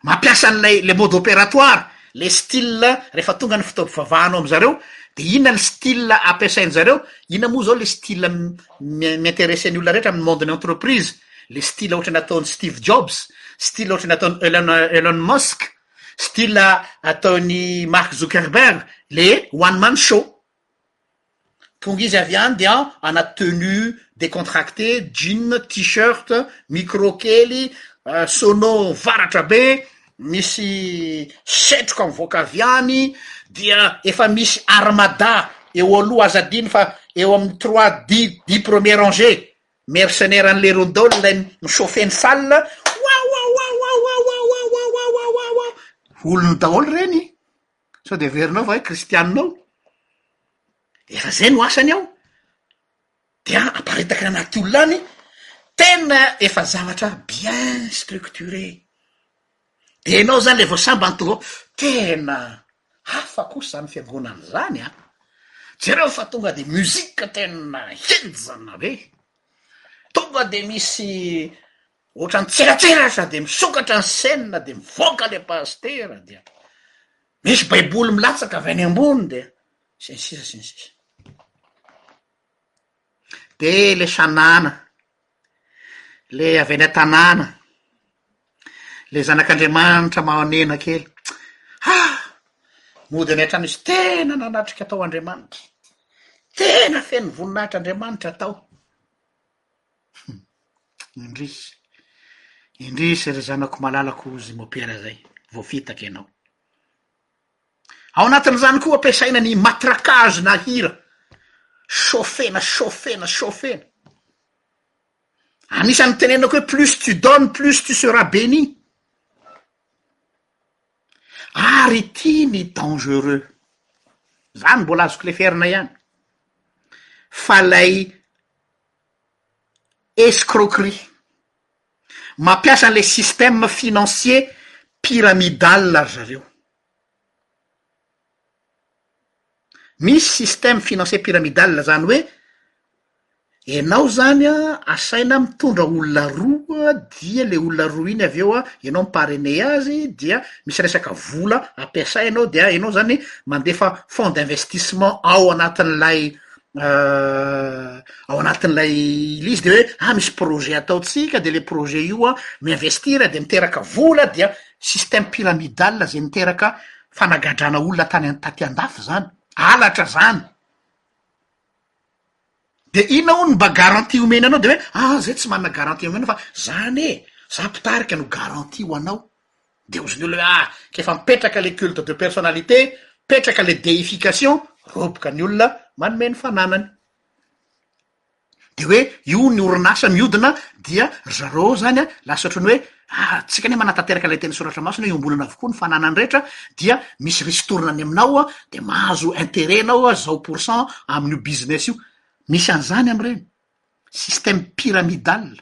Mampiasa an'ilay le mode opératoire, le style rehefa tonga ny fotoam-pivavahana ao am'zareo de inona ny style ampiasain-jareo, inona moa zao le style mi-interesser ny olona rehetra amin'ny monde-n'ny entreprise, le style ohatry ny ataon'i Steve Jobs, style ohatry ny ataon'i Elon Elon Musk, style ataon'i Mark Zuckerberg, le one man show. Tonga izy avy any dia anaty tenue décontractée, jean, t-shirt, micro kely, sono varatra be, misy setroka mivoaka avy any, dia efa misy armada eo aloha, aza adino fa eo amin'ny trois dix dix premiers rangées Mercenaire an'i Leroy Daolo ilay mi-chauffer ny salle, wawawawawawawawawawawawawa, olony daholo ireny, sao dia heverinao va hoe kristianina ao? efa izay no asany ao, dia hamparitaka ny anaty olona any, tena efa zavatra bien structuré. Enao zany le vao sambany tonga ao, tena hafa kosa zany fiangonana zany an, jereo fa tonga de musique tena henjana be, tonga de misy ohatran'ny tseratseratra de misokatra ny scène de mivoaka le pasitera dia misy baiboly milatsaka avy any ambony dia sy ny sisa sy ny sisa, de le sanana Ilay avy any an-tanàna, ilay zanak'Andriamanitra mahonena kely. Ha! Mody any an-trano izy, tena nanatrika tao Andriamanitra. Tena feno voninahitra Andriamanitra tao. Indrisy, indrisy ry zanako malalako hozy Mopiera izay, vao fitaka ianao. Ao anatin'izany koa ampiasaina ny matraquage na hira chauffer-na, chauffer-na, chauffer-na. Anisan'ny tenenina koa hoe plus tu donnes, plus tu seras béni. Ary ity ny dangereux, za no mbola azoko leferina ihany, fa ilay escroquerie. Mampiasa an'ilay système financier pyramidal ry zareo. Misy système financier pyramidal izany hoe, ianao izany an, asaina mitondra olona roa dia ilay olona roa iny avy eo an, ianao mi-parrainer azy dia misy resaka vola ampiasainao dia ianao izany mandefa fonds d'investissement ao anatin'ilay ao anatin'ilay ilizy de hoe ah misy projet ataontsika de le projet io a mi-investir de miteraka vola dia système pyramidale zay miteraka fanagadrana olona tany an- taty an-dafy zany halatra zany de inona hono mba garantie omeny anao de hoe ah zay tsy manana garantie omena fa zany e za mpitarika no garantie ho anao Dia ozy ny olona hoe ah, k'efa mipetraka le culte de personnalité, mipetraka le deification, roboka ny olona manome ny fananany. Dia hoe io ny orinasa miodina dia ry zareo zany an, lasa ohatran'ny hoe ah, tsika anie manatanteraka ilay teny soratra masina, iombonana avokoa ny fananany rehetra, dia misy ristourne any aminao an, dia mahazo interet anao an, zao pour cent amin'io business io. Misy an'izany amin'ireny. Système pyramidal.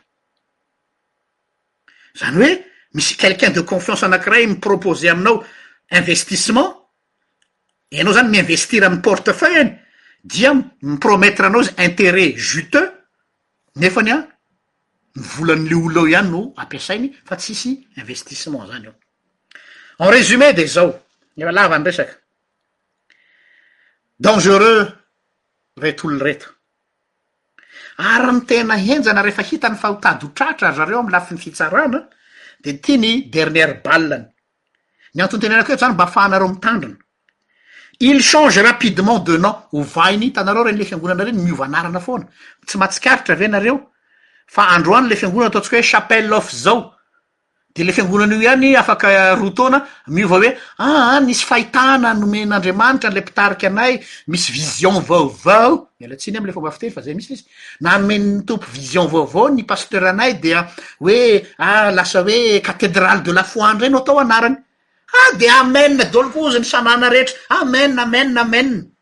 Zany hoe misy quelqu'un de confiance anakiray mi-proposer aminao investissement, ianao zany mi-investir amin'ny portefeuille-ny dia mi-promettre anao izy intérêt juteux nefany an, ny volan'le olona ao ihany no ampiasainy fa tsisy investissement zany eo. En résumé de zao, efa lava ny resaka, dangereux reto olona reto, Ary ny tena henjana rehefa hitany fa ho tady ho tratra ry zareo amin'ny lafiny fitsarana dia ity ny dernière balle-ny. Ny antony tenenako eto zany mba afahanareo mitandrina. Il change rapidement de nom, ovainy, hitanareo reny le fiangonana reny miova anarana foana, tsy matsikaritra ve nareo fa androany le fiangonana ataontsika hoe chapelle of zao, Dia ilay fiangonana io ihany afaka roa taona miova hoe aa nisy fahitana nomen'Andriamanitra an'ilay mpitarika anay, misy vision vaovao, miala tsiny amin'ilay fomba fiteny fa izay mihitsy ilay izy, nanomen'ny Tompo vision vaovao ny pasteur anay dia hoe aa lasa hoe cathedrale de la foi indray no atao anarany, ah dia amen daholo koa hozy ny sanana rehetra, amen, amen, amen.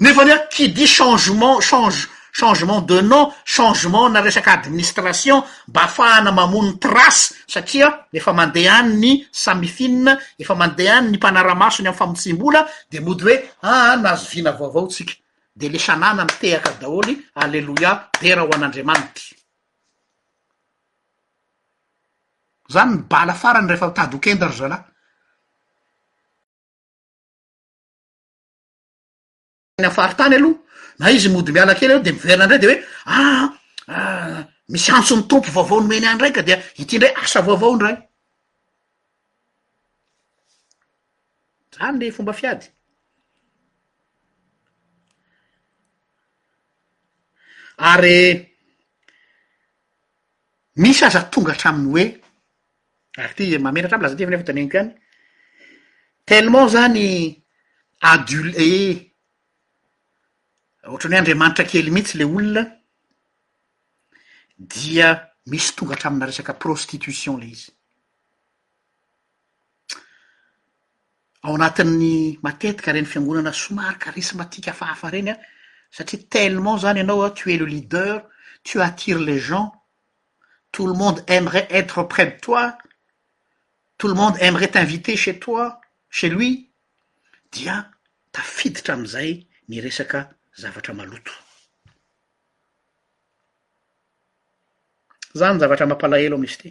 Nefa anie qui dit changement change changement de nom changement na resaka administration mba afahana mamono trace satria efa mandeha any ny samifin efa mandeha any ny mpanaramaso ny amin'ny famotsiam-bola dia mody hoe aa nahazo vina vaovao tsika dia le sanana mitehaka daholo aleloia dera ho an'Andriamanitra zany ny bala farany rehefa mitady ho kenda ry zalahy na faritany aloha na izy mody miala kely aloha de miverina ndray de hoe aa ah, misy antso ny tompo vaovao nomeny any ndray ka dia ity ndray asa vaovao ndray zany le fomba fiady ary misy aza tonga hatramin'ny hoe ary ty mahamenatra ahy milaza ty fa nefa teneniko ihany, tellement zany adul ee ohatrany hoe andriamanitra kely mihitsy le olona dia misy tonga hatramina resaka prostitution le izy ao anatin'ny matetika reny fiangonana somary karismatika hafahafa reny an satria tellement zany ianao an tu es le leader tu attire les gens tout le monde aimerait être près de toi, tout le monde aimerait t'inviter chez toi, chez lui, dia tafiditra amin'izay ny resaka zavatra maloto. Izany zavatra mampalahelo amin'izy ity.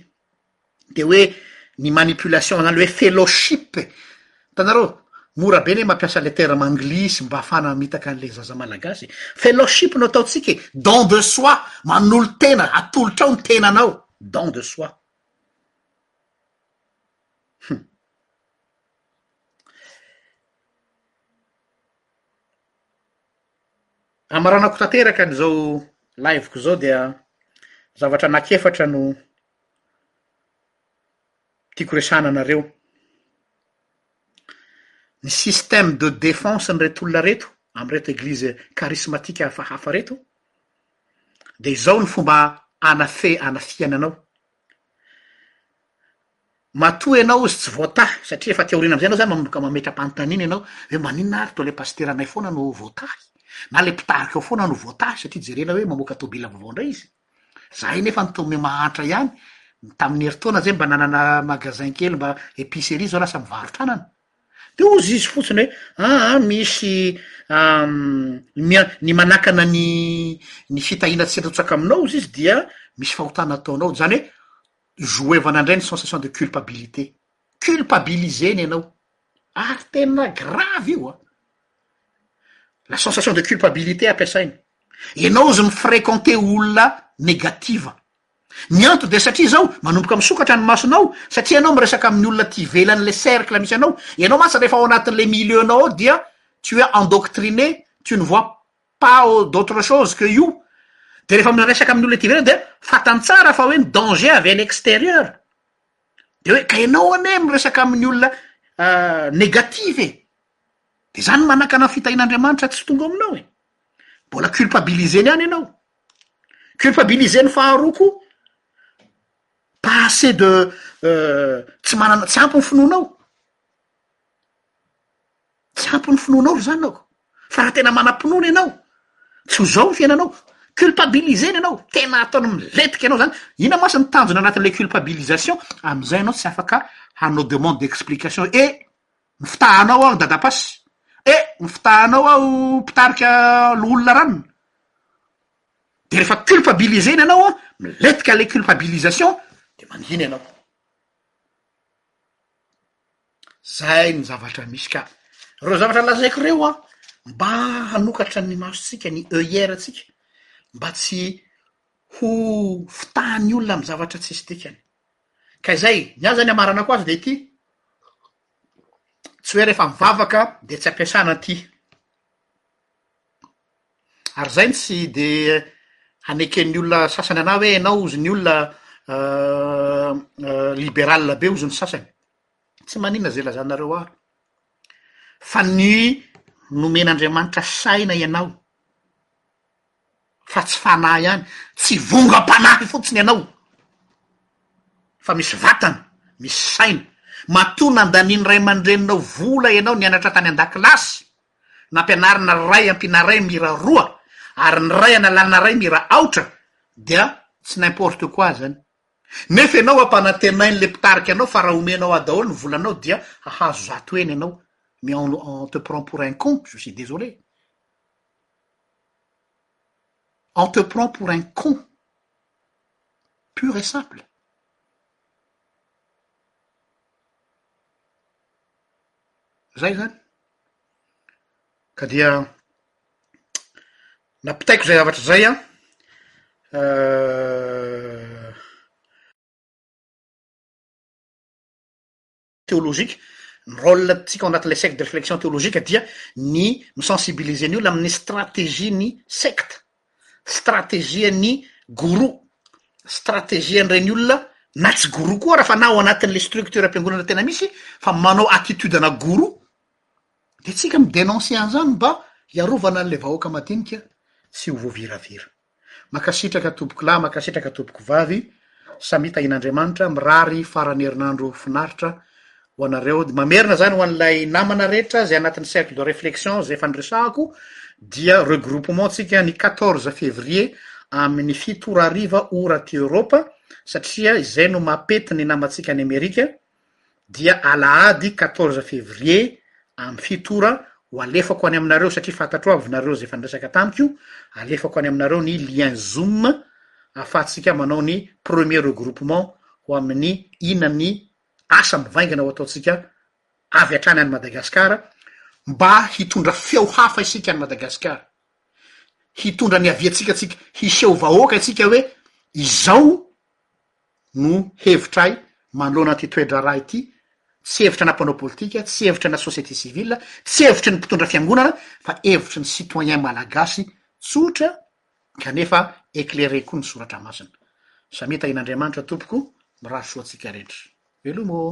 de hoe ny manipulation zany le hoe fellowship e, hitanareo mora be ne mampiasa le terme anglisy mba afahana mamitaka an'le zaza malagasy e, fellowship no ataontsika e, don de soi, manolo-tena, atolotra ao ny tenanao, don de soi. Amaranako tanteraka an'izao live-ko izao dia zavatra anak'efatra no tiako resahana anareo, ny système de défense an'ireto olona reto amin'ireto eglizy karismatika hafahafa reto de izao ny fomba anafe- anafihana anao, matoa ianao izy tsy voatahy satria efa aty aoriana am'zay ianao zany manomboka mametra-panontaniana ianao hoe maninona ary toa le pasiteranay foana no voatahy? na le mpitarika ao foana no voatahy satria jerena hoe mamoaka tôbila vaovao ndray izy? Zahay nefa ny tao me mahantra ihany, ny tamin'ny herintaona zay mba nanana magasin kely mba epicerie zao lasa mivarotra anana, de hozy izy fotsiny hoe aa misy mia- ny manakana ny ny fitahiana tsy hirotsaka aminao hozy izy dia misy fahotana ataonao, zany hoe joevana indray ny sensation de culpabilité, culpabiliser-na ianao, ary tena grave io an. La sensation de culpabilité ampiasainy. Ianao izy mi-fréquenter olona negative. Ny antony dia satria izao, manomboka misokatra ny masonao, satria ianao miresaka amin'ny olona aty ivelan'ilay cercle misy anao. Ianao mantsy rehefa ao anatin'ilay milieu-nao ao dia tu es endoctriné, tu ne vois pas d'autre chose que io. Dia rehefa miresaka amin'ny olona aty ivelany dia fantany tsara fa hoe ny danger avy any extérieur. Dia hoe ka ianao anie miresaka amin'ny olona negative e! De zany no manakana ny fitahian'Andriamanitra tsy tonga ao aminao e. Mbola culpabiliser-ny ihany ianao. Culpabiliser-ny faharoa koa pas assez de tsy manana tsy ampy ny finoanao. Tsy ampy ny finoanao ry zanako. Fa raha tena manam-pinoana ianao, tsy ho zao ny fiainanao. Culpabiliser-ny ianao, tena ataony milentika ianao zany. Inona mantsy ny tanjona anatin'ilay culpabilisation, amin'izay ianao tsy afaka hanao demande d'explication hoe eh! Mifitaha anao aho dadapasy eh! Mifitaha anao aho mpitarika loholona ranona. Dia rehefa culpabiliser-na ianao an, miletika ilay culpabilisation dia mangina ianao. Zay ny zavatra misy ka. Ireo zavatra lazaiko ireo an, mba hanokatra ny masontsika, ny œillère-ntsika, mba tsy ho fitahan'ny olona amin'ny zavatra tsisy dikany. Ka izay, ny ahy zany amaranako azy dia ity, tsy hoe rehefa mivavaka dia tsy ampiasana ity. Ary zay no tsy de haneken'ny olona sasany anah hoe ianao hozy ny olona liberal be hozy ny sasany. Tsy manina ze lazanareo ahy. Fa ny nomen'Andriamanitra saina ianao, fa tsy fanahy ihany, tsy vongam-panahy fotsiny ianao fa misy vatana, misy saina, matoa nandanian'ny ray aman-dreninao vola ianao nianatra tany an-dakilasy, nampianarina ray ampiana ray mira roa ary ny ray analana ray mira aotra dia tsy n'importe quoi zany, nefa ianao ampanantenain'le mpitarika anao fa raha omenao ahy daholo ny volanao dia hahazo zato heny ianao, mais on te prend pour un con, je suis désolé. On te prend pour un con pur et simple. Zay zany. Ka dia nampitaiko zay zavatra zay an. Euh. théologique, ny rôle tsika ao anatin'ilay secte de réflexion théologique dia ny mi-sensibiliser ny olona amin'ny stratégie ny secte, stratégie ny gourou, stratégie an'ireny olona na tsy gourou koa ara fa na ao anatin'ilay structure am-piangonana tena misy fa manao attitude ana gourou dia tsika mi-denoncer an'izany mba hiarovana an'ilay vahoaka madinika tsy ho voaviravira. Makasitraka tompoko lahy makasitraka tompoko vavy samia tahin'Andriamanitra mirary faran'ny herinandro finaritra ho anareo de mamerina zany ho an'ilay namana rehetra zay anatin'ny cercle de réflexion zay efa niresahako dia regroupement tsika ny quatorze février amin'ny fito ora hariva ora aty Europe satria izay no maha pety ny namantsika any Amerika dia alahady quatorze février amin'ny fito ora ho alefako any aminareo satria fantatro avy nareo zay efa niresaka tamiko, alefako any aminareo ny lien zoom ahafahantsika manao ny premier regroupement ho amin'ny ina ny asa mivaingana ho ataontsika avy hatrany any Madagasikara mba hitondra feo hafa isika any Madagasikara, hitondra ny aviantsika tsika, hiseho vahoaka isika hoe izao no hevitray manoloana ity toe-draharaha ity, tsy hevitry ana mpanao politika, tsy hevitry ana société civile, tsy hevitry ny mpitondra fiangonana fa hevitry ny citoyen malagasy tsotra kanefa éclairé koa ny soratra masina. Samia tahian'Andriamanitra tompoko, mirary soa antsika rehetra. Veloma ô!